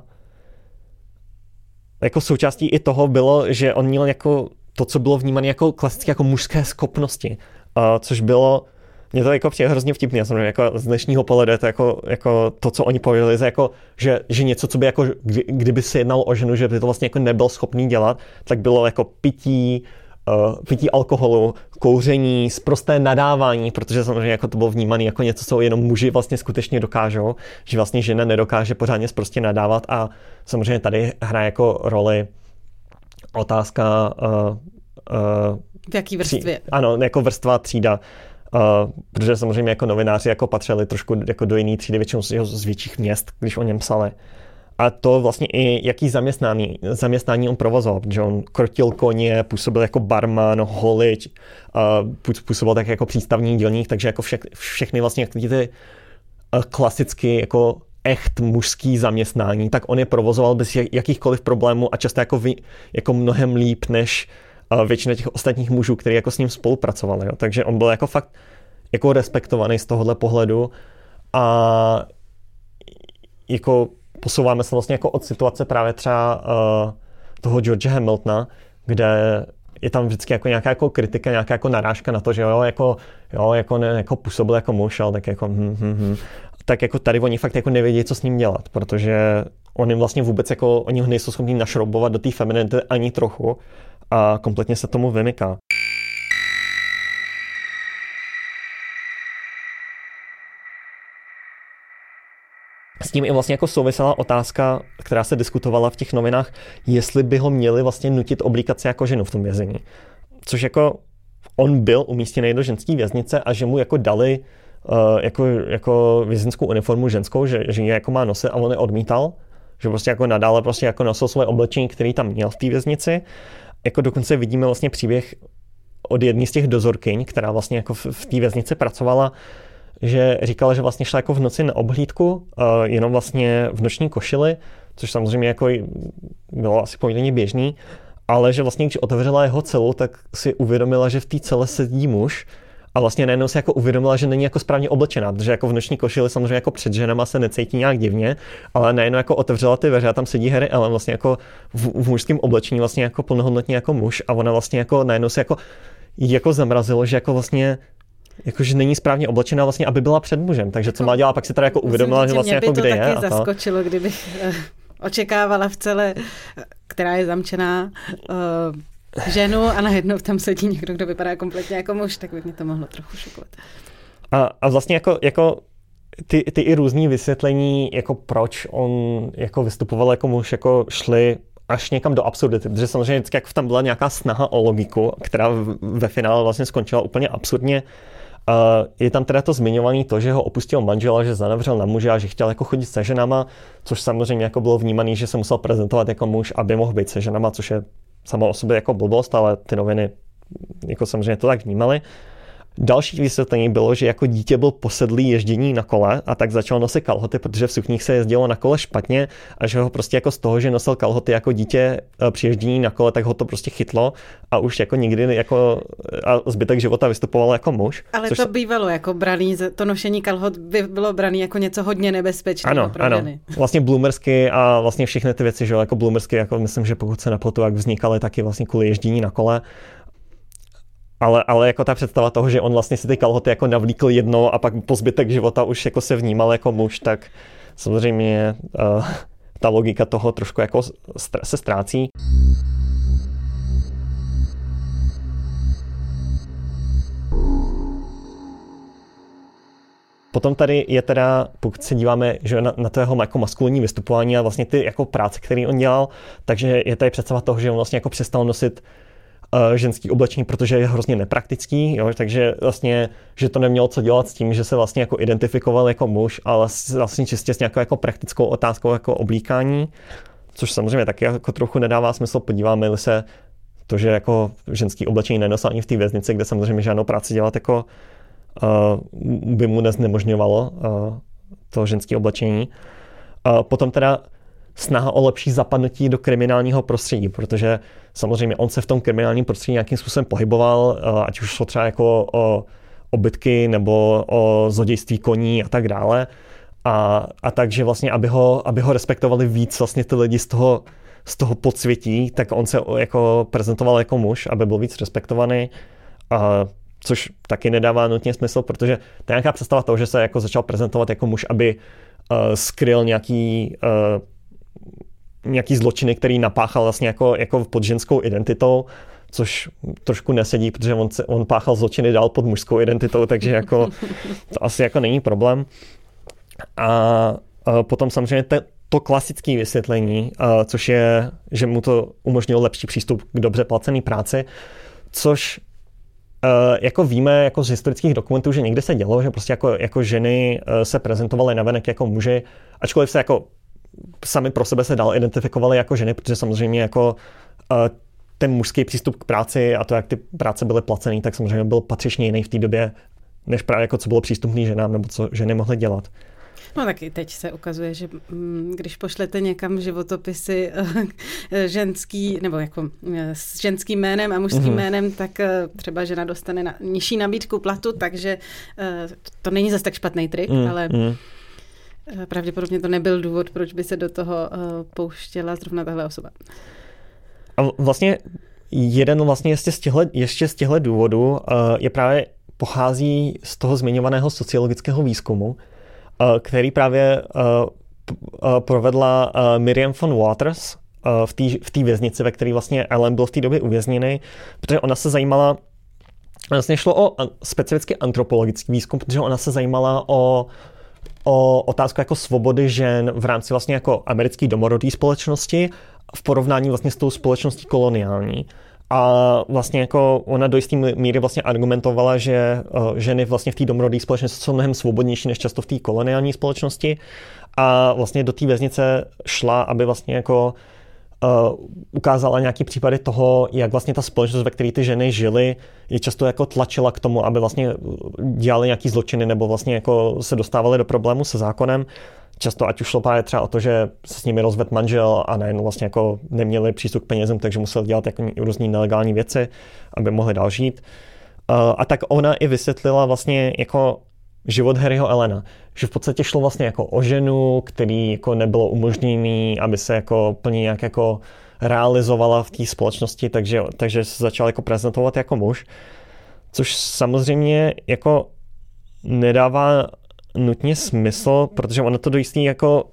jako součástí i toho bylo, že on měl jako to, co bylo vnímané jako klasické jako mužské schopnosti, uh, což bylo mě to jako přijde hrozně vtipný, samozřejmě jako z dnešního pohledu to jako, jako to, co oni pověděli, jako, že, že něco, co by jako, kdy, kdyby se jednalo o ženu, že by to vlastně jako nebyl schopný dělat, tak bylo jako pití, pití alkoholu, kouření, sprosté nadávání, protože samozřejmě jako to bylo vnímané jako něco, co jenom muži vlastně skutečně dokážou, že vlastně žena nedokáže pořádně prostě nadávat a samozřejmě tady hraje jako roli otázka uh, uh, v jaký vrstvě? Tří, ano, jako vrstva třída. Uh, protože samozřejmě jako novináři jako patřili trošku jako do jiný třídy, většinou z, z větších měst, když o něm psali a to vlastně i jaký zaměstnání, zaměstnání on provozoval, protože on krotil koně, působil jako barman, holič, působil tak jako přístavní dělník, takže jako vše, všechny vlastně jak ty klasicky jako echt mužský zaměstnání, tak on je provozoval bez jakýchkoliv problémů a často jako, vy, jako mnohem líp než většina těch ostatních mužů, kteří jako s ním spolupracovali. Jo. Takže on byl jako fakt jako respektovaný z tohohle pohledu a jako posouváme se vlastně jako od situace právě třeba uh, toho George Hamiltona, kde je tam vždycky jako nějaká jako kritika, nějaká jako narážka na to, že jo, jako, jo, jako, ne, jako působil jako muž, ale tak jako hm, hm, hm. tak jako tady oni fakt jako nevědí, co s ním dělat, protože oni vlastně vůbec jako, oni ho nejsou schopni našroubovat do té femininity ani trochu a kompletně se tomu vymyká. S tím i vlastně jako souvisela otázka, která se diskutovala v těch novinách, jestli by ho měli vlastně nutit oblíkat se jako ženu v tom vězení. Což jako on byl umístěný do ženské věznice a že mu jako dali uh, jako, jako vězeňskou uniformu ženskou, že, že je jako má nosit a on je odmítal, že prostě jako nadále prostě jako nosil svoje oblečení, který tam měl v té věznici. Jako dokonce vidíme vlastně příběh od jedné z těch dozorkyň, která vlastně jako v, v té věznici pracovala, že říkala, že vlastně šla jako v noci na obhlídku, uh, jenom vlastně v noční košili, což samozřejmě jako bylo asi poměrně běžný, ale že vlastně, když otevřela jeho celu, tak si uvědomila, že v té cele sedí muž, a vlastně najednou si jako uvědomila, že není jako správně oblečená, protože jako v noční košili samozřejmě jako před ženama se necítí nějak divně, ale najednou jako otevřela ty dveře a tam sedí Harry Ellen vlastně jako v, v mužském oblečení vlastně jako plnohodnotně jako muž a ona vlastně jako najednou si jako jako zamrazilo, že jako vlastně jakože není správně oblečená vlastně, aby byla před mužem. Takže co má dělat, pak si teda jako uvědomila, že vlastně jako kde je. Mě by to taky zaskočilo, kdybych eh, očekávala v celé, která je zamčená, uh, ženu a najednou tam sedí někdo, kdo vypadá kompletně jako muž, tak by mě to mohlo trochu šokovat. A, a vlastně jako, jako ty, ty i různý vysvětlení, jako proč on jako vystupoval jako muž, jako šly až někam do absurdity, protože samozřejmě vždycky jako tam byla nějaká snaha o logiku, která ve finále vlastně skončila úplně absurdně. Je tam teda to zmiňované to, že ho opustil manžela, že zanavřel na muže a že chtěl jako chodit se ženama, což samozřejmě jako bylo vnímané, že se musel prezentovat jako muž, aby mohl být se ženama, což je samo o sobě jako blbost, ale ty noviny jako samozřejmě to tak vnímali. Další vysvětlení bylo, že jako dítě byl posedlý ježdění na kole a tak začal nosit kalhoty, protože v sukních se jezdilo na kole špatně a že ho prostě jako z toho, že nosil kalhoty jako dítě eh, při ježdění na kole, tak ho to prostě chytlo a už jako nikdy jako a zbytek života vystupoval jako muž. Ale to bývalo jako braný, to nošení kalhot by bylo braný jako něco hodně nebezpečného ano, pro ano. Ženy. Vlastně bloomersky a vlastně všechny ty věci, že jako bloomersky, jako myslím, že pokud se nepletu, jak vznikaly taky vlastně kvůli ježdění na kole ale, ale jako ta představa toho, že on vlastně si ty kalhoty jako navlíkl jedno a pak po zbytek života už jako se vnímal jako muž, tak samozřejmě uh, ta logika toho trošku jako se ztrácí. Potom tady je teda, pokud se díváme že na, na to jeho jako maskulinní vystupování a vlastně ty jako práce, které on dělal, takže je tady představa toho, že on vlastně jako přestal nosit ženský oblečení, protože je hrozně nepraktický, jo, takže vlastně, že to nemělo co dělat s tím, že se vlastně jako identifikoval jako muž, ale vlastně čistě s nějakou jako praktickou otázkou jako oblíkání, což samozřejmě taky jako trochu nedává smysl, podíváme se to, že jako ženský oblečení nenosil ani v té věznici, kde samozřejmě žádnou práci dělat jako uh, by mu neznemožňovalo uh, to ženské oblečení. Uh, potom teda snaha o lepší zapadnutí do kriminálního prostředí, protože samozřejmě on se v tom kriminálním prostředí nějakým způsobem pohyboval, eh, ať už šlo třeba jako o obytky nebo o zlodějství koní a tak dále. A, a takže vlastně, aby ho, aby ho respektovali víc vlastně ty lidi z toho, z toho podsvětí, tak on se jako prezentoval jako muž, aby byl víc respektovaný. A, což taky nedává nutně smysl, protože to je nějaká představa toho, že se jako začal prezentovat jako muž, aby uh, skryl nějaký uh, nějaký zločiny, který napáchal vlastně jako, jako pod ženskou identitou, což trošku nesedí, protože on, se, on páchal zločiny dál pod mužskou identitou, takže jako to asi jako není problém. A, a potom samozřejmě te, to klasické vysvětlení, a, což je, že mu to umožnilo lepší přístup k dobře placené práci, což Uh, jako víme jako z historických dokumentů, že někde se dělo, že prostě jako, jako ženy uh, se prezentovaly navenek jako muži, ačkoliv se jako sami pro sebe se dál identifikovali jako ženy, protože samozřejmě jako uh, ten mužský přístup k práci a to, jak ty práce byly placené, tak samozřejmě byl patřičně jiný v té době, než právě jako co bylo přístupné ženám nebo co ženy mohly dělat. No tak i teď se ukazuje, že mm, když pošlete někam životopisy eh, *laughs* ženský, nebo jako eh, s ženským jménem a mužským mm-hmm. jménem, tak třeba žena dostane na, nižší nabídku platu, takže to není zase tak špatný trik, mm, ale mm. Eh, pravděpodobně to nebyl důvod, proč by se do toho uh, pouštěla zrovna tahle osoba. A vlastně jeden vlastně ještě z těchto, ještě z těchto důvodů uh, je právě pochází z toho zmiňovaného sociologického výzkumu, který právě provedla Miriam von Waters v té v věznici, ve které vlastně Ellen byl v té době uvězněný, protože ona se zajímala Vlastně šlo o specificky antropologický výzkum, protože ona se zajímala o o otázku jako svobody žen v rámci vlastně jako americké domorodé společnosti v porovnání vlastně s tou společností koloniální. A vlastně jako ona do jisté míry vlastně argumentovala, že uh, ženy vlastně v té domorodé společnosti jsou mnohem svobodnější než často v té koloniální společnosti. A vlastně do té věznice šla, aby vlastně jako uh, ukázala nějaký případy toho, jak vlastně ta společnost, ve které ty ženy žily, je často jako tlačila k tomu, aby vlastně dělali nějaký zločiny nebo vlastně jako se dostávali do problému se zákonem. Často ať už šlo právě třeba o to, že se s nimi rozved manžel a nejen vlastně jako neměli přístup k penězům, takže musel dělat jako různé nelegální věci, aby mohli dál žít. Uh, a tak ona i vysvětlila vlastně jako život Harryho Elena. Že v podstatě šlo vlastně jako o ženu, který jako nebylo umožněný, aby se jako plně nějak jako realizovala v té společnosti, takže, takže se začal jako prezentovat jako muž. Což samozřejmě jako nedává nutně smysl, protože ono to do jistý jako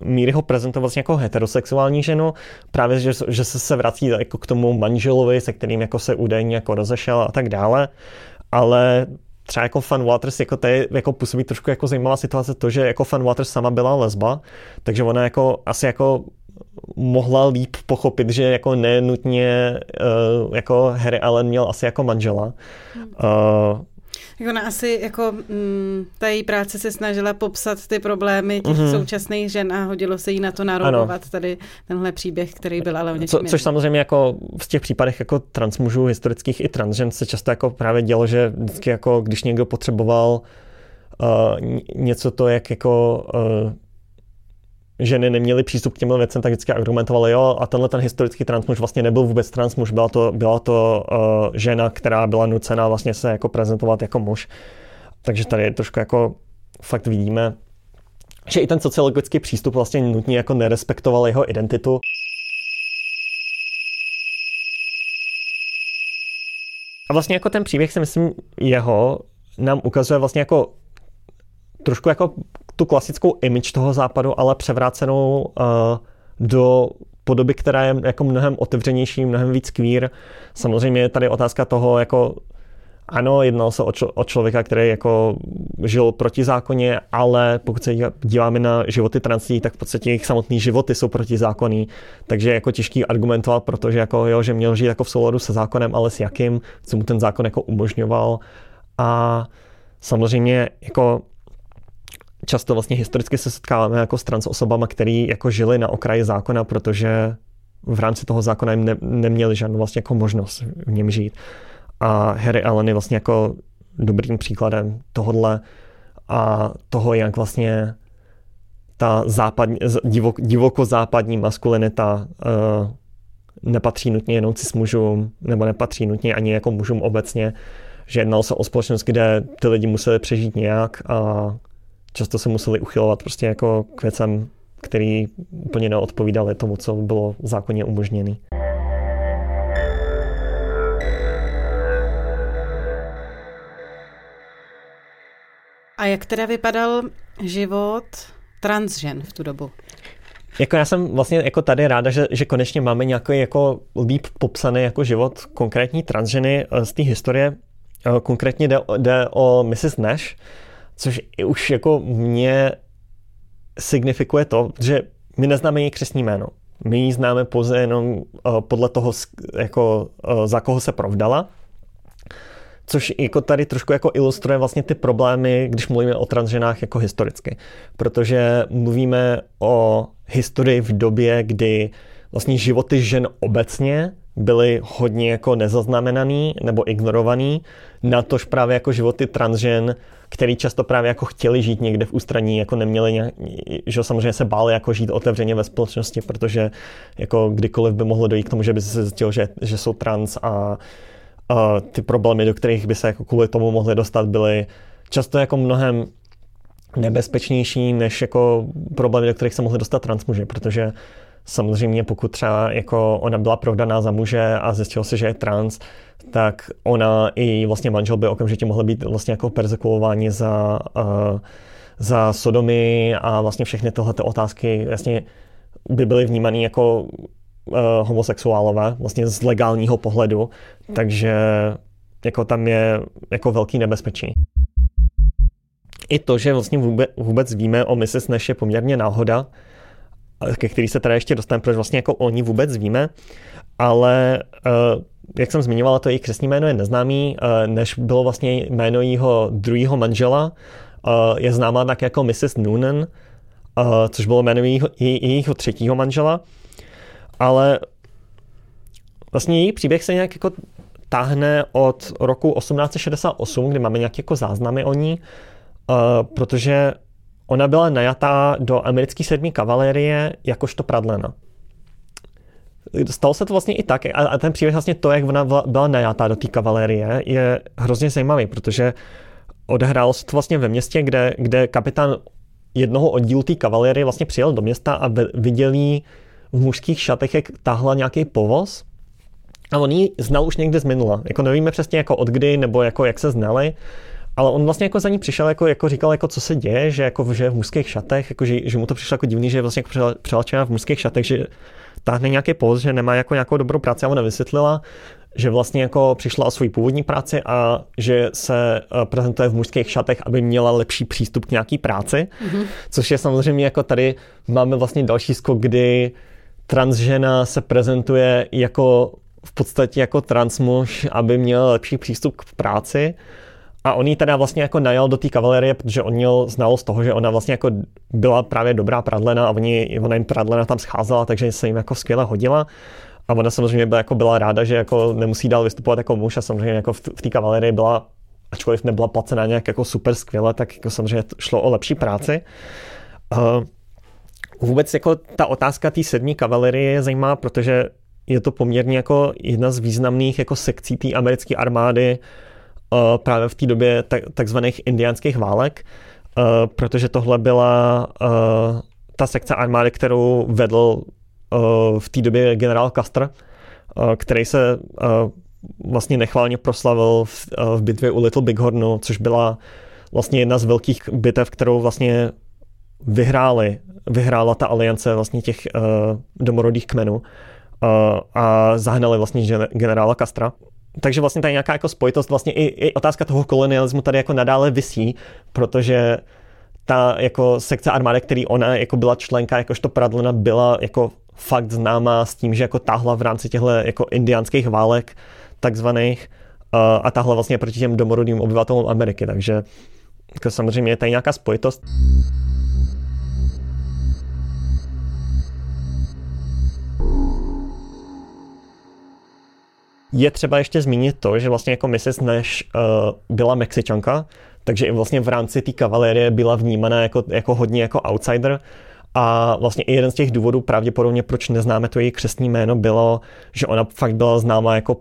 míry ho prezentuje vlastně jako heterosexuální ženu, právě, že, že se, se vrací jako k tomu manželovi, se kterým jako se údajně jako rozešel a tak dále, ale třeba jako Fan Waters, jako to je, jako působí trošku jako zajímavá situace to, že jako Fan Waters sama byla lesba, takže ona jako asi jako mohla líp pochopit, že jako nenutně uh, jako Harry Allen měl asi jako manžela. Uh, jako ona asi jako mm, ta její práce se snažila popsat ty problémy těch mm-hmm. současných žen a hodilo se jí na to narolovat tady tenhle příběh, který byl ale o něčem Co, Což samozřejmě jako v těch případech jako transmužů historických i transžen se často jako právě dělo, že vždycky jako když někdo potřeboval uh, něco to, jak jako uh, ženy neměly přístup k těmhle věcem, tak vždycky argumentovali, jo, a tenhle ten historický transmuž vlastně nebyl vůbec transmuž, byla to, byla to uh, žena, která byla nucena vlastně se jako prezentovat jako muž. Takže tady je trošku jako fakt vidíme, že i ten sociologický přístup vlastně nutně jako nerespektoval jeho identitu. A vlastně jako ten příběh si myslím jeho nám ukazuje vlastně jako trošku jako tu klasickou image toho západu, ale převrácenou uh, do podoby, která je jako mnohem otevřenější, mnohem víc queer. Samozřejmě je tady otázka toho, jako ano, jednalo se o, člo, o člověka, který jako žil proti zákoně, ale pokud se díváme na životy transí, tak v podstatě jejich samotné životy jsou protizákonní, takže je jako těžký argumentovat, protože jako jo, že měl žít jako v souladu se zákonem, ale s jakým, co mu ten zákon jako umožňoval. A samozřejmě jako často vlastně historicky se setkáváme jako s osobama, který jako žili na okraji zákona, protože v rámci toho zákona jim ne, neměli žádnou vlastně jako možnost v něm žít. A Harry Allen je vlastně jako dobrým příkladem tohodle a toho, jak vlastně ta západní, divok, divoko-západní maskulinita uh, nepatří nutně jenom cis mužům, nebo nepatří nutně ani jako mužům obecně, že jednalo se o společnost, kde ty lidi museli přežít nějak a často se museli uchylovat prostě jako k věcem, který úplně neodpovídaly tomu, co bylo zákonně umožněné. A jak teda vypadal život transžen v tu dobu? Jako já jsem vlastně jako tady ráda, že, že konečně máme nějaký jako líp popsaný jako život konkrétní transženy eh, z té historie. Eh, konkrétně jde, jde o Mrs. Nash, což už jako mě signifikuje to, že my neznáme její křesní jméno. My ji známe pouze jenom uh, podle toho, jako, uh, za koho se provdala. Což jako tady trošku jako ilustruje vlastně ty problémy, když mluvíme o transženách jako historicky. Protože mluvíme o historii v době, kdy vlastně životy žen obecně byly hodně jako nezaznamenaný nebo ignorovaný, na tož právě jako životy transžen který často právě jako chtěli žít někde v ústraní, jako neměli nějak, že samozřejmě se báli jako žít otevřeně ve společnosti, protože jako kdykoliv by mohlo dojít k tomu, že by se zjistilo, že, že jsou trans a, a ty problémy, do kterých by se jako kvůli tomu mohli dostat, byly často jako mnohem nebezpečnější než jako problémy, do kterých se mohli dostat transmuži, protože samozřejmě pokud třeba jako ona byla provdaná za muže a zjistilo se, že je trans, tak ona i vlastně manžel by okamžitě mohli být vlastně jako persekuováni za, uh, za sodomy a vlastně všechny tyhle otázky vlastně by byly vnímané jako uh, homosexuálové, vlastně z legálního pohledu, takže jako tam je jako velký nebezpečí. I to, že vlastně vůbec, vůbec víme o Mrs. Nash je poměrně náhoda, ke který se teda ještě dostaneme, proč vlastně jako oni vůbec víme, ale uh, jak jsem zmiňovala, to její křesní jméno je neznámý, uh, než bylo vlastně jméno jeho druhého manžela, uh, je známá tak jako Mrs. Noonan, což bylo jméno jejího, jejího třetího manžela, ale vlastně její příběh se nějak jako táhne od roku 1868, kdy máme nějaké jako záznamy o ní, protože ona byla najatá do americké sedmí kavalérie jakožto pradlena. Stalo se to vlastně i tak, a ten příběh vlastně to, jak ona byla najatá do té kavalérie, je hrozně zajímavý, protože odehrálo se to vlastně ve městě, kde, kde kapitán jednoho oddílu té kavalérie vlastně přijel do města a viděl jí v mužských šatech, jak tahla nějaký povoz a on ji znal už někde z minula. Jako nevíme přesně jako od kdy nebo jako jak se znali, ale on vlastně jako za ní přišel, jako, jako říkal, jako co se děje, že, jako, že je v mužských šatech, jako, že, že, mu to přišlo jako divný, že je vlastně jako přelačená v mužských šatech, že táhne nějaký post, že nemá jako nějakou dobrou práci a ona vysvětlila, že vlastně jako přišla o svůj původní práci a že se eh, prezentuje v mužských šatech, aby měla lepší přístup k nějaký práci, mm-hmm. což je samozřejmě jako tady máme vlastně další skok, kdy transžena se prezentuje jako v podstatě jako transmuž, aby měl lepší přístup k práci. A on ji teda vlastně jako najal do té kavalerie, protože on měl znalost toho, že ona vlastně jako byla právě dobrá pradlena a oni, ona jim pradlena tam scházela, takže se jim jako skvěle hodila. A ona samozřejmě byla, jako byla ráda, že jako nemusí dál vystupovat jako muž a samozřejmě jako v, té kavalerii byla, ačkoliv nebyla placená nějak jako super skvěle, tak jako samozřejmě šlo o lepší práci. Uh, vůbec jako ta otázka té sedmí kavalerie je zajímavá, protože je to poměrně jako jedna z významných jako sekcí té americké armády právě v té době tak, takzvaných indiánských válek, uh, protože tohle byla uh, ta sekce armády, kterou vedl v té době generál Custer, uh, který se vlastně nechválně proslavil v, bitvě u Little Bighornu, což byla vlastně jedna z velkých bitev, kterou vlastně vyhráli, vyhrála ta aliance vlastně těch domorodých kmenů a zahnali vlastně generála Castra. Takže vlastně tady nějaká jako spojitost, vlastně i, i otázka toho kolonialismu tady jako nadále visí, protože ta jako sekce armády, který ona jako byla členka, jakožto Pradlena byla jako fakt známá s tím, že jako táhla v rámci těchto jako indiánských válek takzvaných a táhla vlastně proti těm domorodým obyvatelům Ameriky, takže jako samozřejmě je tady nějaká spojitost. Je třeba ještě zmínit to, že vlastně jako Mrs. Nash uh, byla Mexičanka, takže i vlastně v rámci té kavalérie byla vnímána jako, jako hodně jako outsider. A vlastně i jeden z těch důvodů pravděpodobně, proč neznáme to její křestní jméno, bylo, že ona fakt byla známa jako,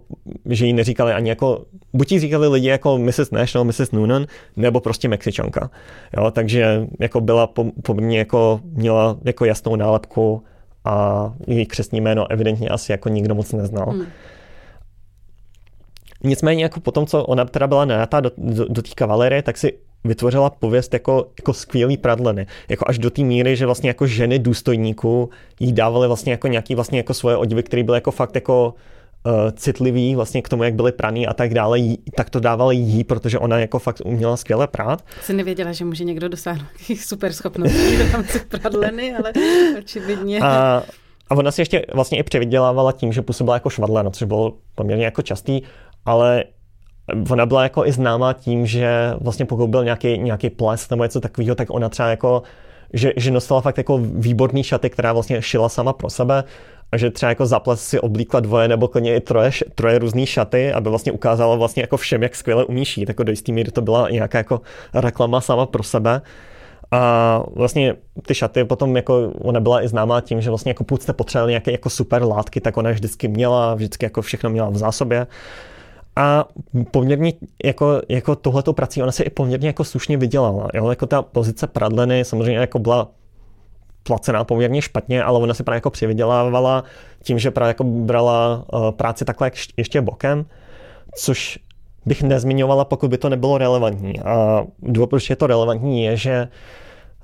že jí neříkali ani jako, buď jí říkali lidi jako Mrs. Nash nebo Mrs. Noonan, nebo prostě Mexičanka. Jo, takže jako byla poměrně jako, měla jako jasnou nálepku a její křestní jméno evidentně asi jako nikdo moc neznal. Hmm. Nicméně jako potom, co ona teda byla najatá do, do, do té kavalerie, tak si vytvořila pověst jako, jako skvělý pradleny. Jako až do té míry, že vlastně jako ženy důstojníků jí dávaly vlastně jako nějaký vlastně jako svoje oděvy, které byly jako fakt jako uh, citlivý vlastně k tomu, jak byly praný a tak dále, jí, tak to dávali jí, protože ona jako fakt uměla skvěle prát. Jsem nevěděla, že může někdo dosáhnout super schopností v rámci pradleny, ale očividně. A, a ona si ještě vlastně i převydělávala tím, že působila jako švadlena, což bylo poměrně jako častý ale ona byla jako i známá tím, že vlastně pokud byl nějaký, nějaký ples nebo něco takového, tak ona třeba jako, že, že nosila fakt jako výborný šaty, která vlastně šila sama pro sebe a že třeba jako za ples si oblíkla dvoje nebo klidně i troje, troje různé šaty, aby vlastně ukázala vlastně jako všem, jak skvěle umí šít. Jako do jistý míry to byla nějaká jako reklama sama pro sebe. A vlastně ty šaty potom jako ona byla i známá tím, že vlastně jako pokud jste potřebovali nějaké jako super látky, tak ona vždycky měla, vždycky jako všechno měla v zásobě. A poměrně jako, jako tohleto prací ona se i poměrně jako slušně vydělala. Jo? Jako ta pozice Pradleny samozřejmě jako byla placená poměrně špatně, ale ona se právě jako přivydělávala tím, že právě jako brala uh, práci takhle ještě bokem, což bych nezmiňovala, pokud by to nebylo relevantní. A důvod, proč je to relevantní, je, že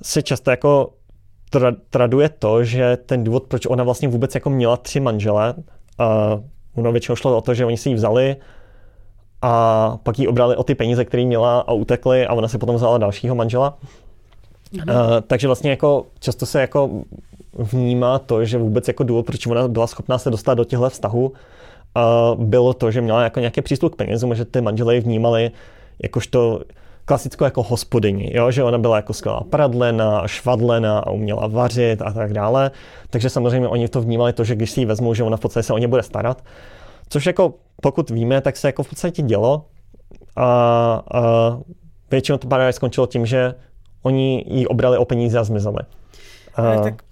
se často jako tra- traduje to, že ten důvod, proč ona vlastně vůbec jako měla tři manžele, a ono většinou šlo o to, že oni si ji vzali a pak ji obrali o ty peníze, které měla a utekli a ona si potom vzala dalšího manžela. Uh, takže vlastně jako často se jako vnímá to, že vůbec jako důvod, proč ona byla schopná se dostat do těchto vztahů, uh, bylo to, že měla jako nějaký přístup k penězům, že ty manželé ji vnímali jakožto klasickou jako hospodyni, jo? že ona byla jako skvělá pradlena, švadlena a uměla vařit a tak dále. Takže samozřejmě oni to vnímali to, že když si ji vezmou, že ona v podstatě se o ně bude starat. Což jako pokud víme, tak se jako v podstatě dělo. A, a většinou to právě skončilo tím, že oni ji obrali o peníze a zmizeli. Ale tak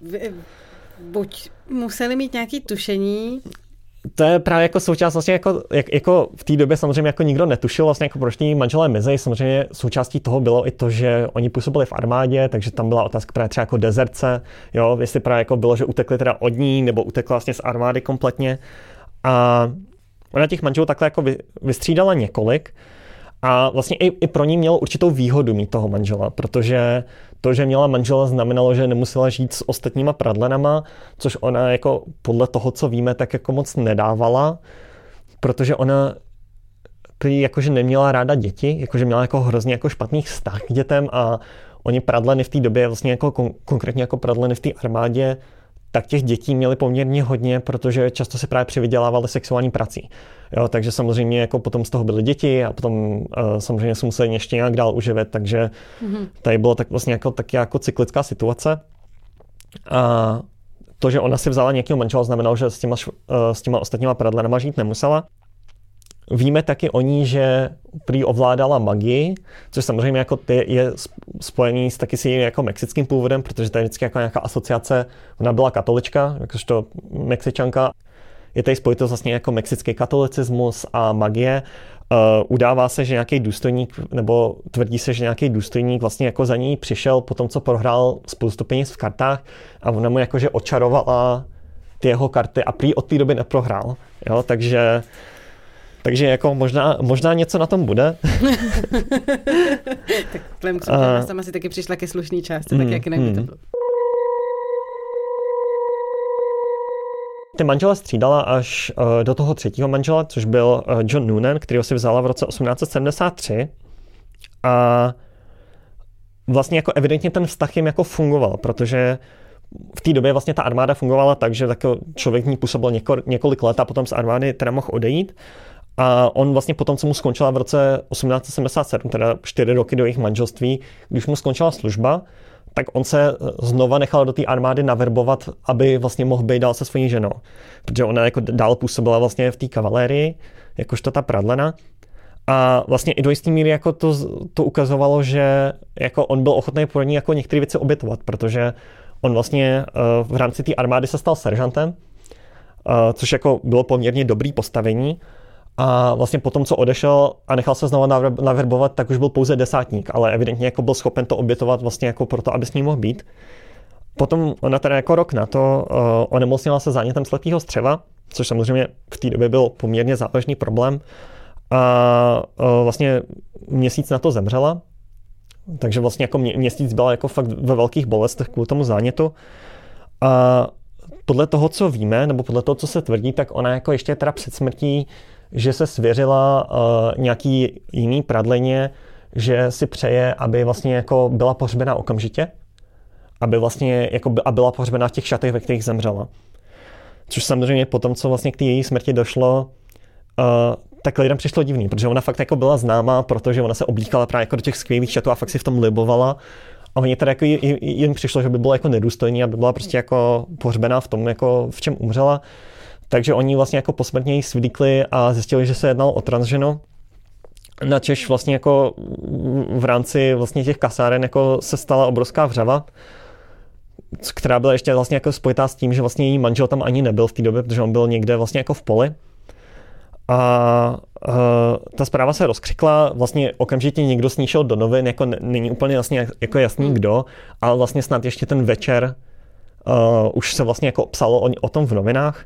buď museli mít nějaké tušení, to je právě jako součást vlastně jako, jak, jako v té době samozřejmě jako nikdo netušil vlastně jako proč manželé mizej. Samozřejmě součástí toho bylo i to, že oni působili v armádě, takže tam byla otázka právě třeba jako dezerce, jo, jestli právě jako bylo, že utekli teda od ní, nebo utekla vlastně z armády kompletně. A ona těch manželů takhle jako vystřídala několik. A vlastně i, i pro ní mělo určitou výhodu mít toho manžela, protože to, že měla manžela, znamenalo, že nemusela žít s ostatníma pradlenama, což ona jako podle toho, co víme, tak jako moc nedávala, protože ona prý jakože neměla ráda děti, jakože měla jako hrozně jako špatný vztah k dětem a oni pradleny v té době, vlastně jako kon- konkrétně jako pradleny v té armádě, tak těch dětí měli poměrně hodně, protože často se právě přivydělávali sexuální prací. Jo, takže samozřejmě jako potom z toho byly děti a potom uh, samozřejmě se museli ještě nějak dál uživit, takže mm-hmm. tady bylo tak vlastně jako, taky jako cyklická situace. A to, že ona si vzala nějakého manžela, znamenalo, že s těma, uh, s těma ostatníma pradlenama žít nemusela. Víme taky o ní, že prý ovládala magii, což samozřejmě jako ty je spojený s taky s jejím jako mexickým původem, protože to je vždycky jako nějaká asociace. Ona byla katolička, jakožto mexičanka. Je tady spojitost vlastně jako mexický katolicismus a magie. Uh, udává se, že nějaký důstojník, nebo tvrdí se, že nějaký důstojník vlastně jako za ní přišel po tom, co prohrál spoustu peněz v kartách a ona mu jakože očarovala ty jeho karty a prý od té doby neprohrál. Jo? Takže takže jako možná, možná něco na tom bude. *laughs* tak vzhledem k jsem asi taky přišla ke slušný části, mm, tak jak jinak mm. by to hmm. bylo. Ty manžela střídala až uh, do toho třetího manžela, což byl uh, John Noonan, kterého si vzala v roce 1873. A vlastně jako evidentně ten vztah jim jako fungoval, protože v té době vlastně ta armáda fungovala tak, že jako člověk ní působil několik let a potom z armády teda mohl odejít. A on vlastně potom, co mu skončila v roce 1877, teda čtyři roky do jejich manželství, když mu skončila služba, tak on se znova nechal do té armády naverbovat, aby vlastně mohl být dál se svojí ženou. Protože ona jako dál působila vlastně v té kavalérii, jakožto ta pradlena. A vlastně i do jisté míry jako to, to ukazovalo, že jako on byl ochotný pro ní jako některé věci obětovat, protože on vlastně uh, v rámci té armády se stal seržantem, uh, což jako bylo poměrně dobrý postavení, a vlastně potom, co odešel a nechal se znovu naverbovat, tak už byl pouze desátník, ale evidentně jako byl schopen to obětovat vlastně jako proto, aby s ním mohl být. Potom ona teda jako rok na to uh, onemocnila se zánětem slepého střeva, což samozřejmě v té době byl poměrně závažný problém. A uh, vlastně měsíc na to zemřela, takže vlastně jako mě, měsíc byla jako fakt ve velkých bolestech kvůli tomu zánětu. A podle toho, co víme, nebo podle toho, co se tvrdí, tak ona jako ještě teda před smrtí že se svěřila uh, nějaký jiný pradleně, že si přeje, aby vlastně jako byla pohřbena okamžitě, aby vlastně jako by, a byla pohřbena v těch šatech, ve kterých zemřela. Což samozřejmě po tom, co vlastně k té její smrti došlo, uh, tak lidem přišlo divný, protože ona fakt jako byla známá, protože ona se oblíkala právě jako do těch skvělých šatů a fakt si v tom libovala. A oni teda jako jim přišlo, že by bylo jako nedůstojný, aby byla prostě jako pohřbená v tom, jako v čem umřela. Takže oni vlastně jako posmrtně ji svlíkli a zjistili, že se jednalo o transženu. Na Češ vlastně jako v rámci vlastně těch kasáren jako se stala obrovská vřava, která byla ještě vlastně jako spojitá s tím, že vlastně její manžel tam ani nebyl v té době, protože on byl někde vlastně jako v poli. A uh, ta zpráva se rozkřikla, vlastně okamžitě někdo s ní šel do novin, jako není úplně jasně jako jasný hmm. kdo, ale vlastně snad ještě ten večer uh, už se vlastně jako psalo o, o tom v novinách.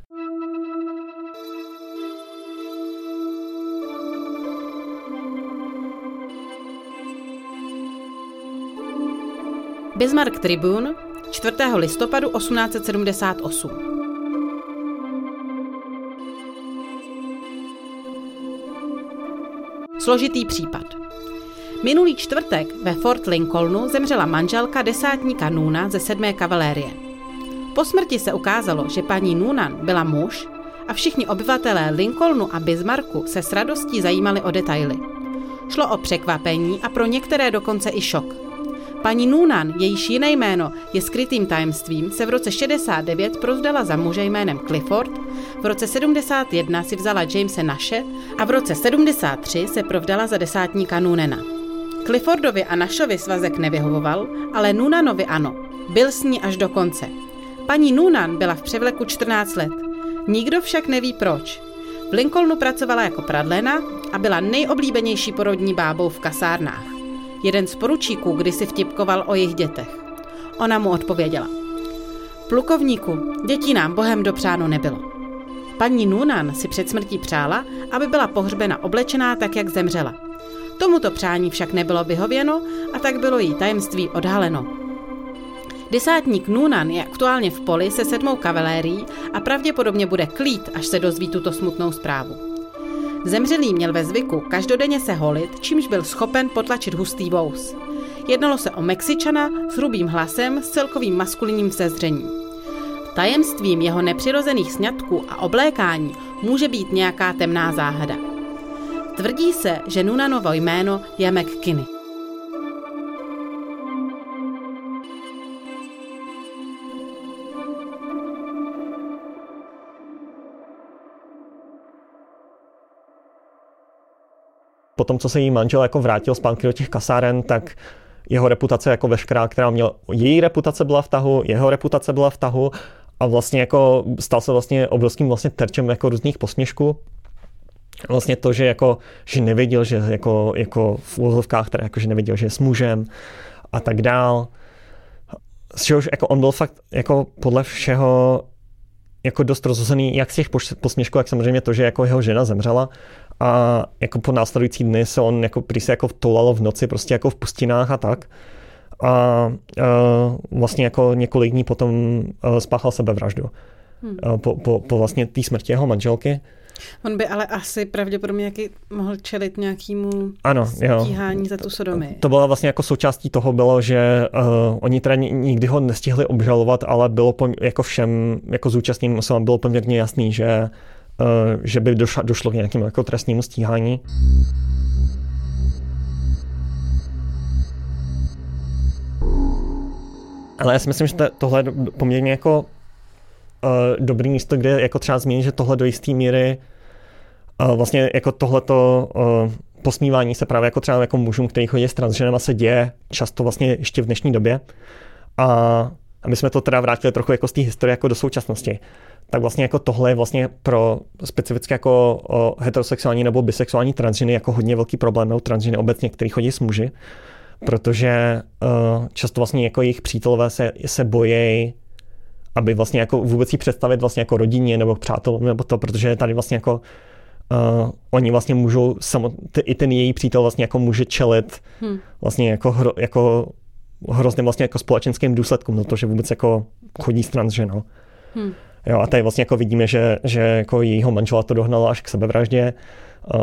Bismarck Tribune 4. listopadu 1878. Složitý případ. Minulý čtvrtek ve Fort Lincolnu zemřela manželka desátníka Nuna ze 7. kavalérie. Po smrti se ukázalo, že paní Noonan byla muž a všichni obyvatelé Lincolnu a Bismarcku se s radostí zajímali o detaily. Šlo o překvapení a pro některé dokonce i šok. Paní Noonan, jejíž jiné jméno je skrytým tajemstvím, se v roce 69 prozdala za muže jménem Clifford, v roce 71 si vzala Jamese Naše a v roce 73 se provdala za desátníka Noonena. Cliffordovi a Nashovi svazek nevyhovoval, ale Noonanovi ano. Byl s ní až do konce. Paní Noonan byla v převleku 14 let. Nikdo však neví proč. V Lincolnu pracovala jako pradlena a byla nejoblíbenější porodní bábou v kasárnách. Jeden z poručíků kdysi vtipkoval o jejich dětech. Ona mu odpověděla. Plukovníku, dětí nám bohem dopřáno nebylo. Paní Noonan si před smrtí přála, aby byla pohřbena oblečená tak, jak zemřela. Tomuto přání však nebylo vyhověno a tak bylo jí tajemství odhaleno. Desátník Noonan je aktuálně v poli se sedmou kavalérií a pravděpodobně bude klít, až se dozví tuto smutnou zprávu. Zemřelý měl ve zvyku každodenně se holit, čímž byl schopen potlačit hustý vous. Jednalo se o Mexičana s hrubým hlasem s celkovým maskulinním sezřením. Tajemstvím jeho nepřirozených sňatků a oblékání může být nějaká temná záhada. Tvrdí se, že Nunanovo jméno je McKinney. Po tom, co se jí manžel jako vrátil zpátky do těch kasáren, tak jeho reputace jako veškerá, která měla, její reputace byla v tahu, jeho reputace byla v tahu a vlastně jako stal se vlastně obrovským vlastně terčem jako různých posměšků. Vlastně to, že jako, že nevěděl, že jako, jako v úvozovkách, teda jako, že nevěděl, že je s mužem a tak dál. Z čehož jako on byl fakt jako podle všeho jako dost rozhozený, jak z těch posměšků, jak samozřejmě to, že jako jeho žena zemřela, a jako po následující dny se on jako prý se jako toulalo v noci prostě jako v pustinách a tak. A, a vlastně jako několik dní potom spáchal sebevraždu. Hmm. Po, po, po vlastně té smrti jeho manželky. On by ale asi pravděpodobně jaký mohl čelit nějakému ano, stíhání jo. za tu sodomy. To bylo vlastně jako součástí toho bylo, že uh, oni teda nikdy ho nestihli obžalovat, ale bylo po, jako všem jako zúčastněným osobám bylo poměrně jasný, že Eh, že by došlo, došlo k nějakému jako trestnímu stíhání. Ale já si myslím, že tohle je poměrně jako uh, dobrý místo, kde jako třeba zmínit, že tohle do jisté míry uh, vlastně jako tohleto uh, posmívání se právě jako třeba jako mužům, který chodí s transženama, se děje často vlastně ještě v dnešní době. A, a my jsme to teda vrátili trochu jako z té historie jako do současnosti tak vlastně jako tohle je vlastně pro specificky jako heterosexuální nebo bisexuální transženy jako hodně velký problém, nebo transženy obecně, který chodí s muži, protože často vlastně jako jejich přítelové se, se bojí aby vlastně jako vůbec si představit vlastně jako rodině nebo přátelům nebo to, protože tady vlastně jako uh, oni vlastně můžou, samot, i ten její přítel vlastně jako může čelit hmm. vlastně jako, hro, jako hrozným vlastně jako společenským důsledkům na to, že vůbec jako chodí s transženou. Hmm. Jo, a tady vlastně jako vidíme, že, že jako jejího manžela to dohnalo až k sebevraždě.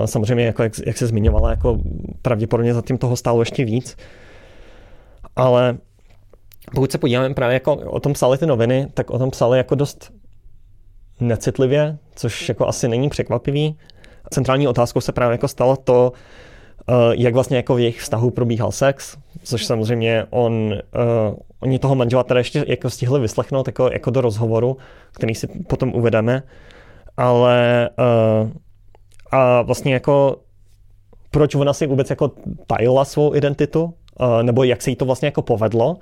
Samozřejmě, jako jak, jak se zmiňovala, jako pravděpodobně zatím toho stálo ještě víc. Ale pokud se podíváme právě jako o tom psali ty noviny, tak o tom psali jako dost necitlivě, což jako asi není překvapivý. Centrální otázkou se právě jako stalo to, Eh, jak vlastně jako v jejich vztahu probíhal sex, což samozřejmě on, uh, oni toho manžela teda ještě jako stihli vyslechnout jako, jako do rozhovoru, který si potom uvedeme, ale uh, a vlastně jako proč ona si vůbec jako tajila svou identitu, uh, nebo jak se jí to vlastně jako povedlo,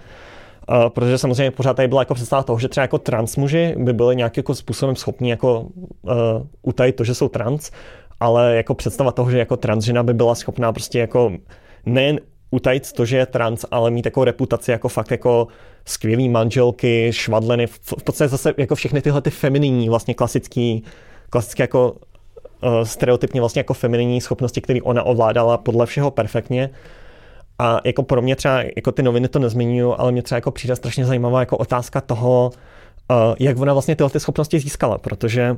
Uh, protože samozřejmě pořád tady byla jako představa toho, že třeba jako transmuži by byli nějakým jako způsobem schopni jako uh, utajit to, že jsou trans, ale jako představa toho, že jako transžena by byla schopná prostě jako nejen utajit to, že je trans, ale mít takovou reputaci jako fakt jako skvělý manželky, švadleny, v, v podstatě zase jako všechny tyhle ty femininní, vlastně klasický, klasické jako uh, stereotypně vlastně jako femininní schopnosti, které ona ovládala podle všeho perfektně. A jako pro mě třeba, jako ty noviny to nezmiňují, ale mě třeba jako přijde strašně zajímavá jako otázka toho, uh, jak ona vlastně tyhle ty schopnosti získala, protože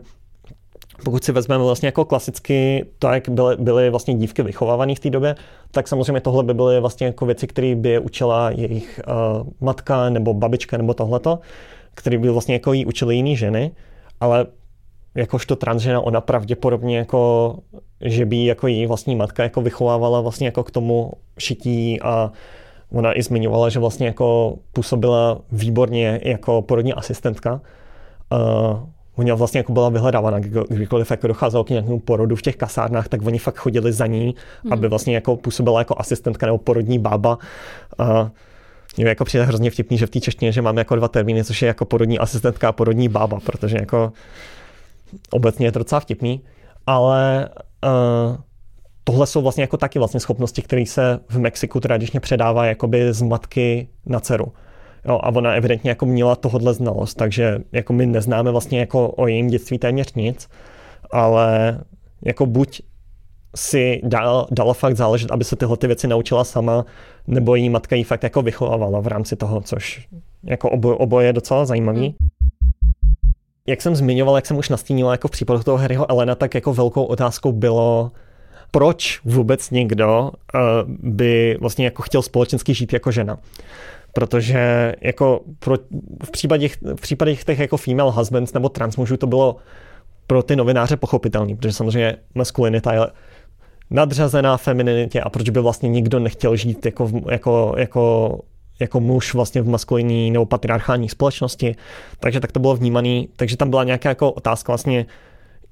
pokud si vezmeme vlastně jako klasicky to, jak byly, byly vlastně dívky vychovávané v té době, tak samozřejmě tohle by byly vlastně jako věci, které by je učila jejich uh, matka nebo babička nebo tohleto, který by vlastně jako jí učili jiný ženy, ale jakožto transžena ona pravděpodobně jako, že by jako její vlastní matka jako vychovávala vlastně jako k tomu šití a ona i zmiňovala, že vlastně jako působila výborně jako porodní asistentka. Uh, Ona vlastně jako byla vyhledávána, kdykoliv jako docházelo k nějakému porodu v těch kasárnách, tak oni fakt chodili za ní, hmm. aby vlastně jako působila jako asistentka nebo porodní bába. Uh, mě jako přijde hrozně vtipný, že v té češtině, že máme jako dva termíny, což je jako porodní asistentka a porodní bába, protože jako obecně je to docela vtipný, ale uh, tohle jsou vlastně jako taky vlastně schopnosti, které se v Mexiku tradičně předává jakoby z matky na dceru. Jo, a ona evidentně jako měla tohodle znalost, takže jako my neznáme vlastně jako o jejím dětství téměř nic, ale jako buď si dal, dala fakt záležet, aby se tyhle ty věci naučila sama, nebo její matka ji fakt jako vychovávala v rámci toho, což jako oboje, oboje je docela zajímavý. Hmm. Jak jsem zmiňoval, jak jsem už nastínila jako v případu toho Harryho Elena, tak jako velkou otázkou bylo, proč vůbec někdo uh, by vlastně jako chtěl společensky žít jako žena. Protože jako pro, v, případě, v případě těch jako female husbands nebo trans mužů to bylo pro ty novináře pochopitelný, protože samozřejmě maskulinita je nadřazená femininitě a proč by vlastně nikdo nechtěl žít jako, jako, jako, jako muž vlastně v maskulinní nebo patriarchální společnosti. Takže tak to bylo vnímaný. Takže tam byla nějaká jako otázka vlastně,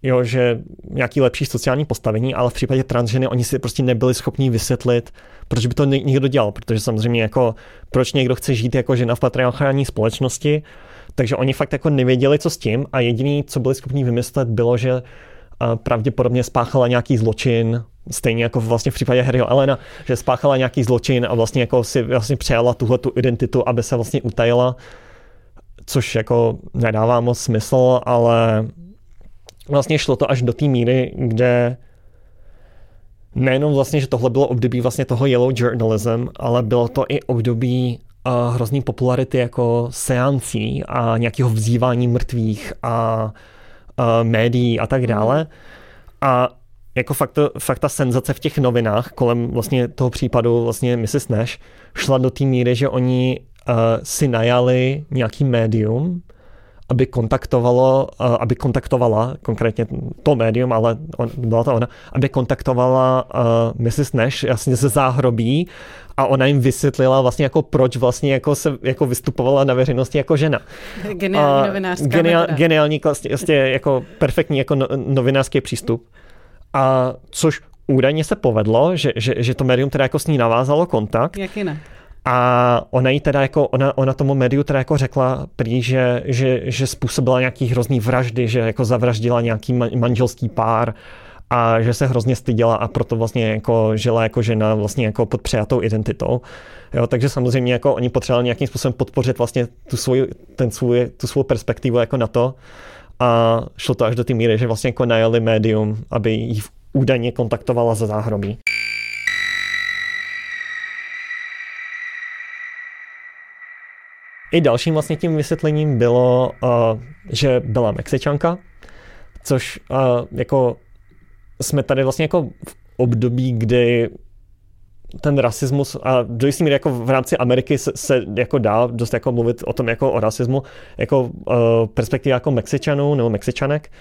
jo, že nějaký lepší sociální postavení, ale v případě transženy oni si prostě nebyli schopni vysvětlit, proč by to někdo dělal, protože samozřejmě jako proč někdo chce žít jako žena v patriarchální společnosti, takže oni fakt jako nevěděli, co s tím a jediný, co byli schopni vymyslet, bylo, že pravděpodobně spáchala nějaký zločin, stejně jako vlastně v případě Harryho Elena, že spáchala nějaký zločin a vlastně jako si vlastně přejala tuhle tu identitu, aby se vlastně utajila, což jako nedává moc smysl, ale vlastně šlo to až do té míry, kde nejenom vlastně, že tohle bylo období vlastně toho yellow journalism, ale bylo to i období uh, hrozný popularity jako seancí a nějakého vzývání mrtvých a uh, médií a tak dále. A jako fakt, to, fakt ta senzace v těch novinách kolem vlastně toho případu vlastně Mrs. Nash šla do té míry, že oni uh, si najali nějaký médium, aby kontaktovalo, uh, aby kontaktovala, konkrétně to médium, ale on, byla to ona, aby kontaktovala uh, Mrs. Nash jasně ze záhrobí a ona jim vysvětlila vlastně jako proč vlastně jako se jako vystupovala na veřejnosti jako žena. Geniální novinářská geniál, Geniální, vlastně, vlastně jako perfektní jako no, novinářský přístup. A což údajně se povedlo, že, že, že to médium teda jako s ní navázalo kontakt. Jak jinak? A ona jí teda jako, ona, ona tomu médiu teda jako řekla prý, že, že, že způsobila nějaký hrozný vraždy, že jako zavraždila nějaký manželský pár a že se hrozně styděla a proto vlastně jako žila jako žena vlastně jako pod přijatou identitou. Jo, takže samozřejmě jako oni potřebovali nějakým způsobem podpořit vlastně tu svou, ten svůj, tu svou perspektivu jako na to a šlo to až do té míry, že vlastně jako najeli médium, aby jí údajně kontaktovala za záhrobí. I dalším vlastně tím vysvětlením bylo, že byla Mexičanka, což jako jsme tady vlastně jako v období, kdy ten rasismus a do jistý míry jako v rámci Ameriky se, se jako dá dost jako mluvit o tom jako o rasismu, jako uh, perspektiva jako Mexičanů nebo Mexičanek,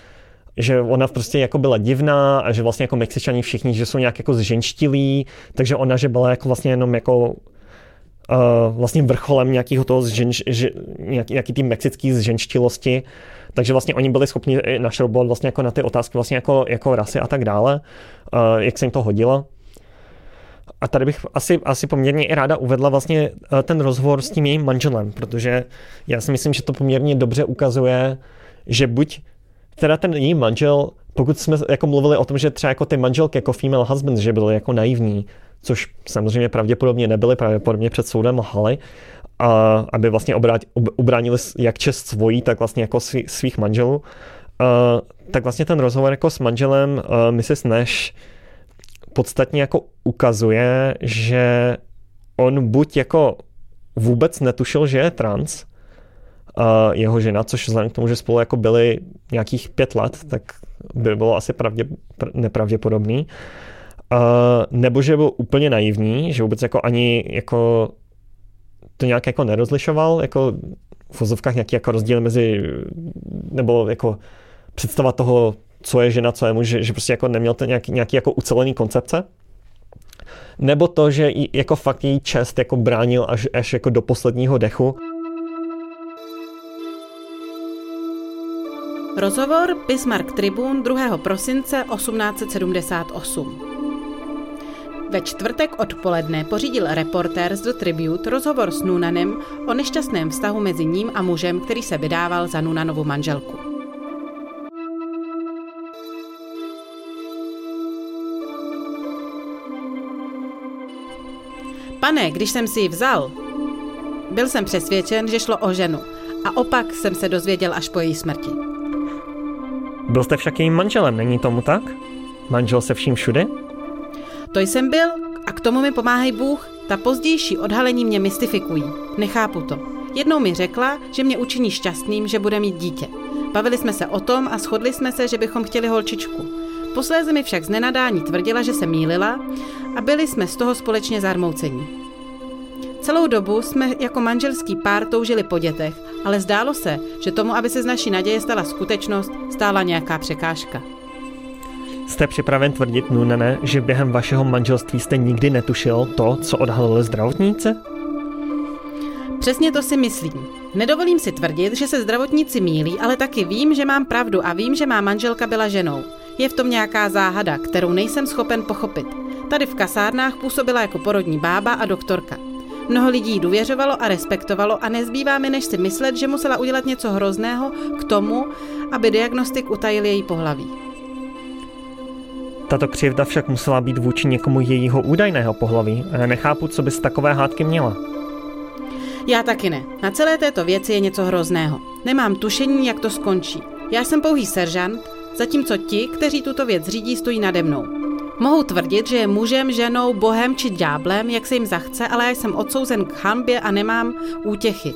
že ona prostě jako byla divná a že vlastně jako Mexičani všichni, že jsou nějak jako zženštilí, takže ona, že byla jako vlastně jenom jako uh, vlastně vrcholem nějakého toho zženš, že, nějaký, nějaký tý mexický zženštilosti, takže vlastně oni byli schopni našroubovat vlastně jako na ty otázky vlastně jako, jako rasy a tak dále, uh, jak se jim to hodilo. A tady bych asi, asi poměrně i ráda uvedla vlastně uh, ten rozhovor s tím jejím manželem, protože já si myslím, že to poměrně dobře ukazuje, že buď teda ten její manžel, pokud jsme jako mluvili o tom, že třeba jako ty manželky jako female husbands, že byly jako naivní, což samozřejmě pravděpodobně nebyly, pravděpodobně před soudem lhali, a aby vlastně obrát, ubránili jak čest svojí, tak vlastně jako svý, svých manželů. Uh, tak vlastně ten rozhovor jako s manželem uh, Mrs. Nash podstatně jako ukazuje, že on buď jako vůbec netušil, že je trans, uh, jeho žena, což vzhledem k tomu, že spolu jako byli nějakých pět let, tak by bylo asi pravdě, nepravděpodobný. Uh, nebo že byl úplně naivní, že vůbec jako ani jako to nějak jako nerozlišoval, jako v vozovkách nějaký jako rozdíl mezi, nebo jako představa toho, co je žena, co je muž, že, že prostě jako neměl ten nějaký, nějaký jako ucelený koncepce. Nebo to, že jako fakt její čest jako bránil až, až jako do posledního dechu. Rozhovor Bismarck Tribune 2. prosince 1878. Ve čtvrtek odpoledne pořídil reportér z The Tribute rozhovor s Nunanem o nešťastném vztahu mezi ním a mužem, který se vydával za Nunanovu manželku. Pane, když jsem si ji vzal, byl jsem přesvědčen, že šlo o ženu a opak jsem se dozvěděl až po její smrti. Byl jste však jejím manželem, není tomu tak? Manžel se vším všude? To jsem byl a k tomu mi pomáhají Bůh. Ta pozdější odhalení mě mystifikují. Nechápu to. Jednou mi řekla, že mě učiní šťastným, že bude mít dítě. Bavili jsme se o tom a shodli jsme se, že bychom chtěli holčičku. Posléze mi však z nenadání tvrdila, že se mýlila a byli jsme z toho společně zarmoucení. Celou dobu jsme jako manželský pár toužili po dětech, ale zdálo se, že tomu, aby se z naší naděje stala skutečnost, stála nějaká překážka. Jste připraven tvrdit, Nunene, že během vašeho manželství jste nikdy netušil to, co odhalili zdravotníci? Přesně to si myslím. Nedovolím si tvrdit, že se zdravotníci mílí, ale taky vím, že mám pravdu a vím, že má manželka byla ženou. Je v tom nějaká záhada, kterou nejsem schopen pochopit. Tady v kasárnách působila jako porodní bába a doktorka. Mnoho lidí důvěřovalo a respektovalo a nezbývá mi, než si myslet, že musela udělat něco hrozného k tomu, aby diagnostik utajil její pohlaví. Tato křivda však musela být vůči někomu jejího údajného pohlaví nechápu, co by z takové hádky měla. Já taky ne. Na celé této věci je něco hrozného. Nemám tušení, jak to skončí. Já jsem pouhý seržant, zatímco ti, kteří tuto věc řídí, stojí nade mnou. Mohu tvrdit, že je mužem, ženou, bohem či dňáblem, jak se jim zachce, ale já jsem odsouzen k hanbě a nemám útěchy.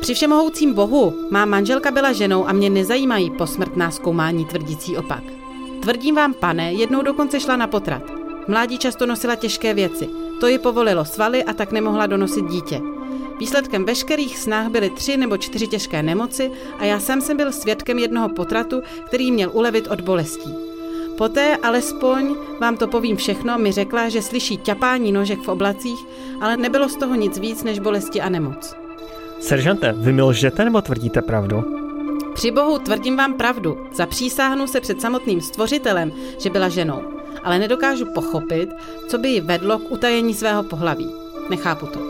Při všemohoucím bohu má manželka byla ženou a mě nezajímají posmrtná zkoumání tvrdící opak. Tvrdím vám, pane, jednou dokonce šla na potrat. Mládí často nosila těžké věci. To ji povolilo svaly a tak nemohla donosit dítě. Výsledkem veškerých snah byly tři nebo čtyři těžké nemoci a já sám jsem byl svědkem jednoho potratu, který měl ulevit od bolestí. Poté alespoň, vám to povím všechno, mi řekla, že slyší ťapání nožek v oblacích, ale nebylo z toho nic víc než bolesti a nemoc. Seržante, vy mi lžete nebo tvrdíte pravdu? Při bohu tvrdím vám pravdu. Zapřísáhnu se před samotným stvořitelem, že byla ženou. Ale nedokážu pochopit, co by ji vedlo k utajení svého pohlaví. Nechápu to.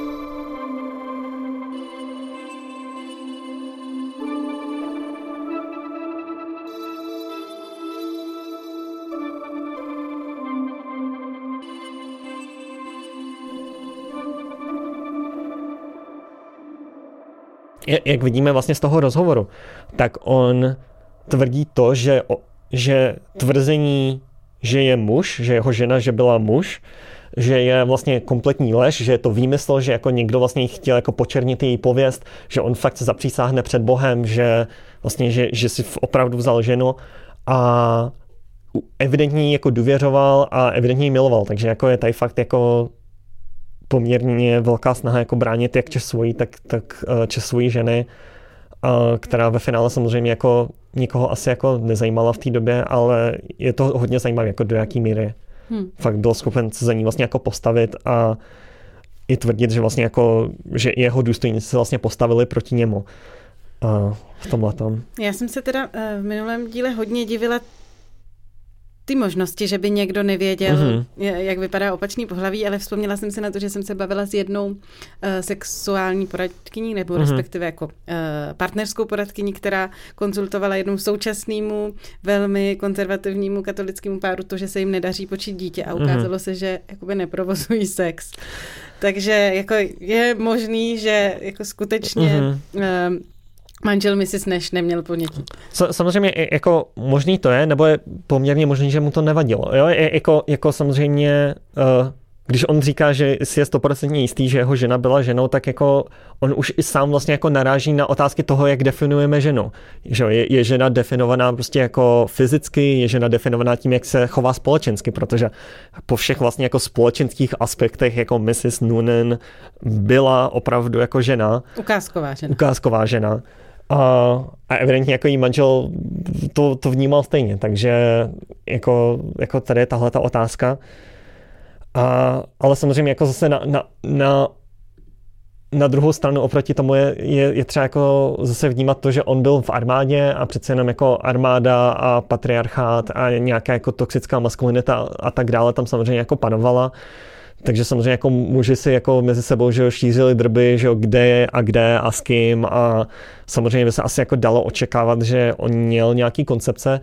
Jak vidíme vlastně z toho rozhovoru, tak on tvrdí to, že, že tvrzení, že je muž, že jeho žena, že byla muž, že je vlastně kompletní lež, že je to výmysl, že jako někdo vlastně chtěl jako počernit její pověst, že on fakt se zapřísáhne před Bohem, že vlastně, že, že si opravdu vzal ženu a evidentně jako důvěřoval a evidentně ji miloval, takže jako je tady fakt jako poměrně velká snaha jako bránit jak čes svojí, tak, tak čes svojí ženy, uh, která ve finále samozřejmě jako nikoho asi jako nezajímala v té době, ale je to hodně zajímavé, jako do jaký míry hmm. fakt byl schopen se za ní vlastně jako postavit a i tvrdit, že vlastně jako, že jeho důstojníci se vlastně postavili proti němu uh, v tomhle tom. Já jsem se teda v minulém díle hodně divila ty možnosti, že by někdo nevěděl, mm-hmm. jak vypadá opačný pohlaví, ale vzpomněla jsem se na to, že jsem se bavila s jednou uh, sexuální poradkyní, nebo mm-hmm. respektive jako uh, partnerskou poradkyní, která konzultovala jednou současnému, velmi konzervativnímu katolickému páru to, že se jim nedaří počít dítě a mhm. ukázalo mm-hmm. se, že jakoby neprovozují sex. Takže jako je možný, že jako skutečně mm-hmm. uh, Manžel Mrs. Nash neměl ponětí. Samozřejmě jako možný to je, nebo je poměrně možný, že mu to nevadilo. Jo? Je, jako, jako samozřejmě uh, když on říká, že si je stoprocentně jistý, že jeho žena byla ženou, tak jako on už i sám vlastně jako naráží na otázky toho, jak definujeme ženu. Že je, je žena definovaná prostě jako fyzicky, je žena definovaná tím, jak se chová společensky, protože po všech vlastně jako společenských aspektech jako Mrs. Noonan byla opravdu jako žena. Ukázková žena. Ukázková žena. A, a evidentně jako jí manžel to, to vnímal stejně, takže jako, jako tady je tahle ta otázka. A, ale samozřejmě jako zase na, na, na, na druhou stranu oproti tomu je, je, je třeba jako zase vnímat to, že on byl v armádě a přece jenom jako armáda a patriarchát a nějaká jako toxická maskulinita a tak dále tam samozřejmě jako panovala. Takže samozřejmě jako muži si jako mezi sebou že šířili drby, že kde je a kde a s kým a samozřejmě by se asi jako dalo očekávat, že on měl nějaký koncepce.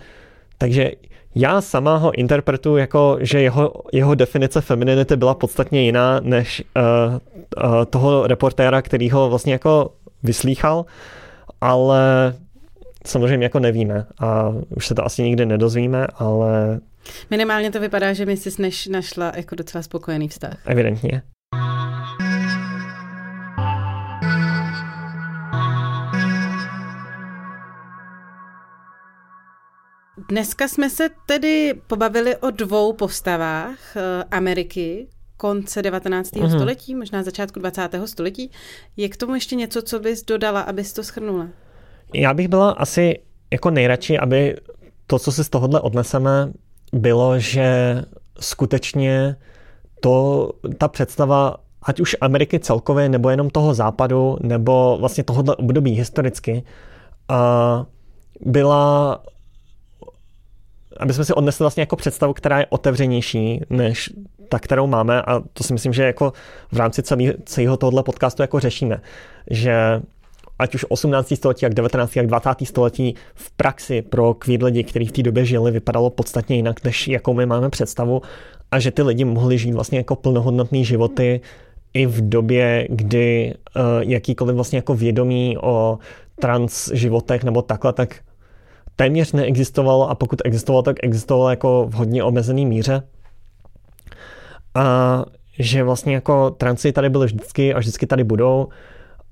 Takže já sama ho interpretuji jako, že jeho, jeho definice femininity byla podstatně jiná než uh, uh, toho reportéra, který ho vlastně jako vyslýchal, ale samozřejmě jako nevíme a už se to asi nikdy nedozvíme, ale... Minimálně to vypadá, že mi si našla jako docela spokojený vztah. Evidentně. Dneska jsme se tedy pobavili o dvou postavách eh, Ameriky, konce 19. Mm-hmm. století, možná začátku 20. století. Je k tomu ještě něco, co bys dodala, abys to schrnula? Já bych byla asi jako nejradši, aby to, co si z tohohle odneseme, bylo, že skutečně to, ta představa ať už Ameriky celkově, nebo jenom toho západu, nebo vlastně tohohle období historicky, byla aby jsme si odnesli vlastně jako představu, která je otevřenější než ta, kterou máme a to si myslím, že jako v rámci celého tohohle podcastu jako řešíme, že ať už 18. století, jak 19. jak 20. století v praxi pro queer lidi, kteří v té době žili, vypadalo podstatně jinak, než jakou my máme představu a že ty lidi mohli žít vlastně jako plnohodnotné životy i v době, kdy uh, jakýkoliv vlastně jako vědomí o trans životech nebo takhle, tak téměř neexistovalo a pokud existovalo, tak existovalo jako v hodně omezený míře. A že vlastně jako transy tady byly vždycky a vždycky tady budou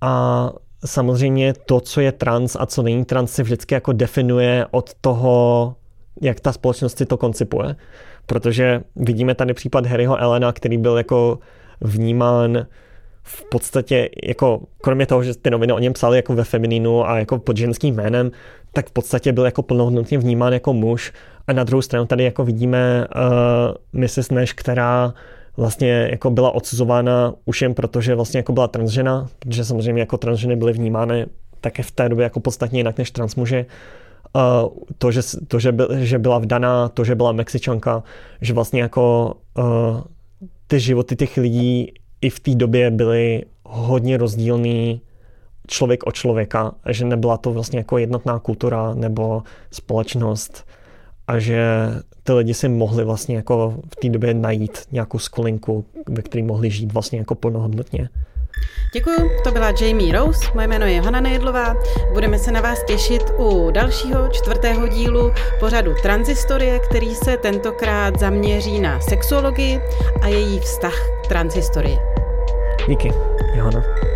a samozřejmě to, co je trans a co není trans, se vždycky jako definuje od toho, jak ta společnost si to koncipuje. Protože vidíme tady případ Harryho Elena, který byl jako vnímán v podstatě jako, kromě toho, že ty noviny o něm psali jako ve feminínu a jako pod ženským jménem, tak v podstatě byl jako plnohodnotně vnímán jako muž. A na druhou stranu tady jako vidíme uh, Mrs. Nash, která vlastně jako byla odsuzována už jen proto, že vlastně jako byla transžena, protože samozřejmě jako transženy byly vnímány také v té době jako podstatně jinak než transmuži. Uh, to, že, to že, byl, že byla vdaná, to, že byla Mexičanka, že vlastně jako uh, ty životy těch lidí i v té době byly hodně rozdílný člověk od člověka, že nebyla to vlastně jako jednotná kultura nebo společnost a že ty lidi si mohli vlastně jako v té době najít nějakou skulinku, ve které mohli žít vlastně jako plnohodnotně. Děkuji, to byla Jamie Rose, moje jméno je Hanna Nejedlová. Budeme se na vás těšit u dalšího čtvrtého dílu pořadu Transistorie, který se tentokrát zaměří na sexuologii a její vztah k transhistorii. Díky, Johana.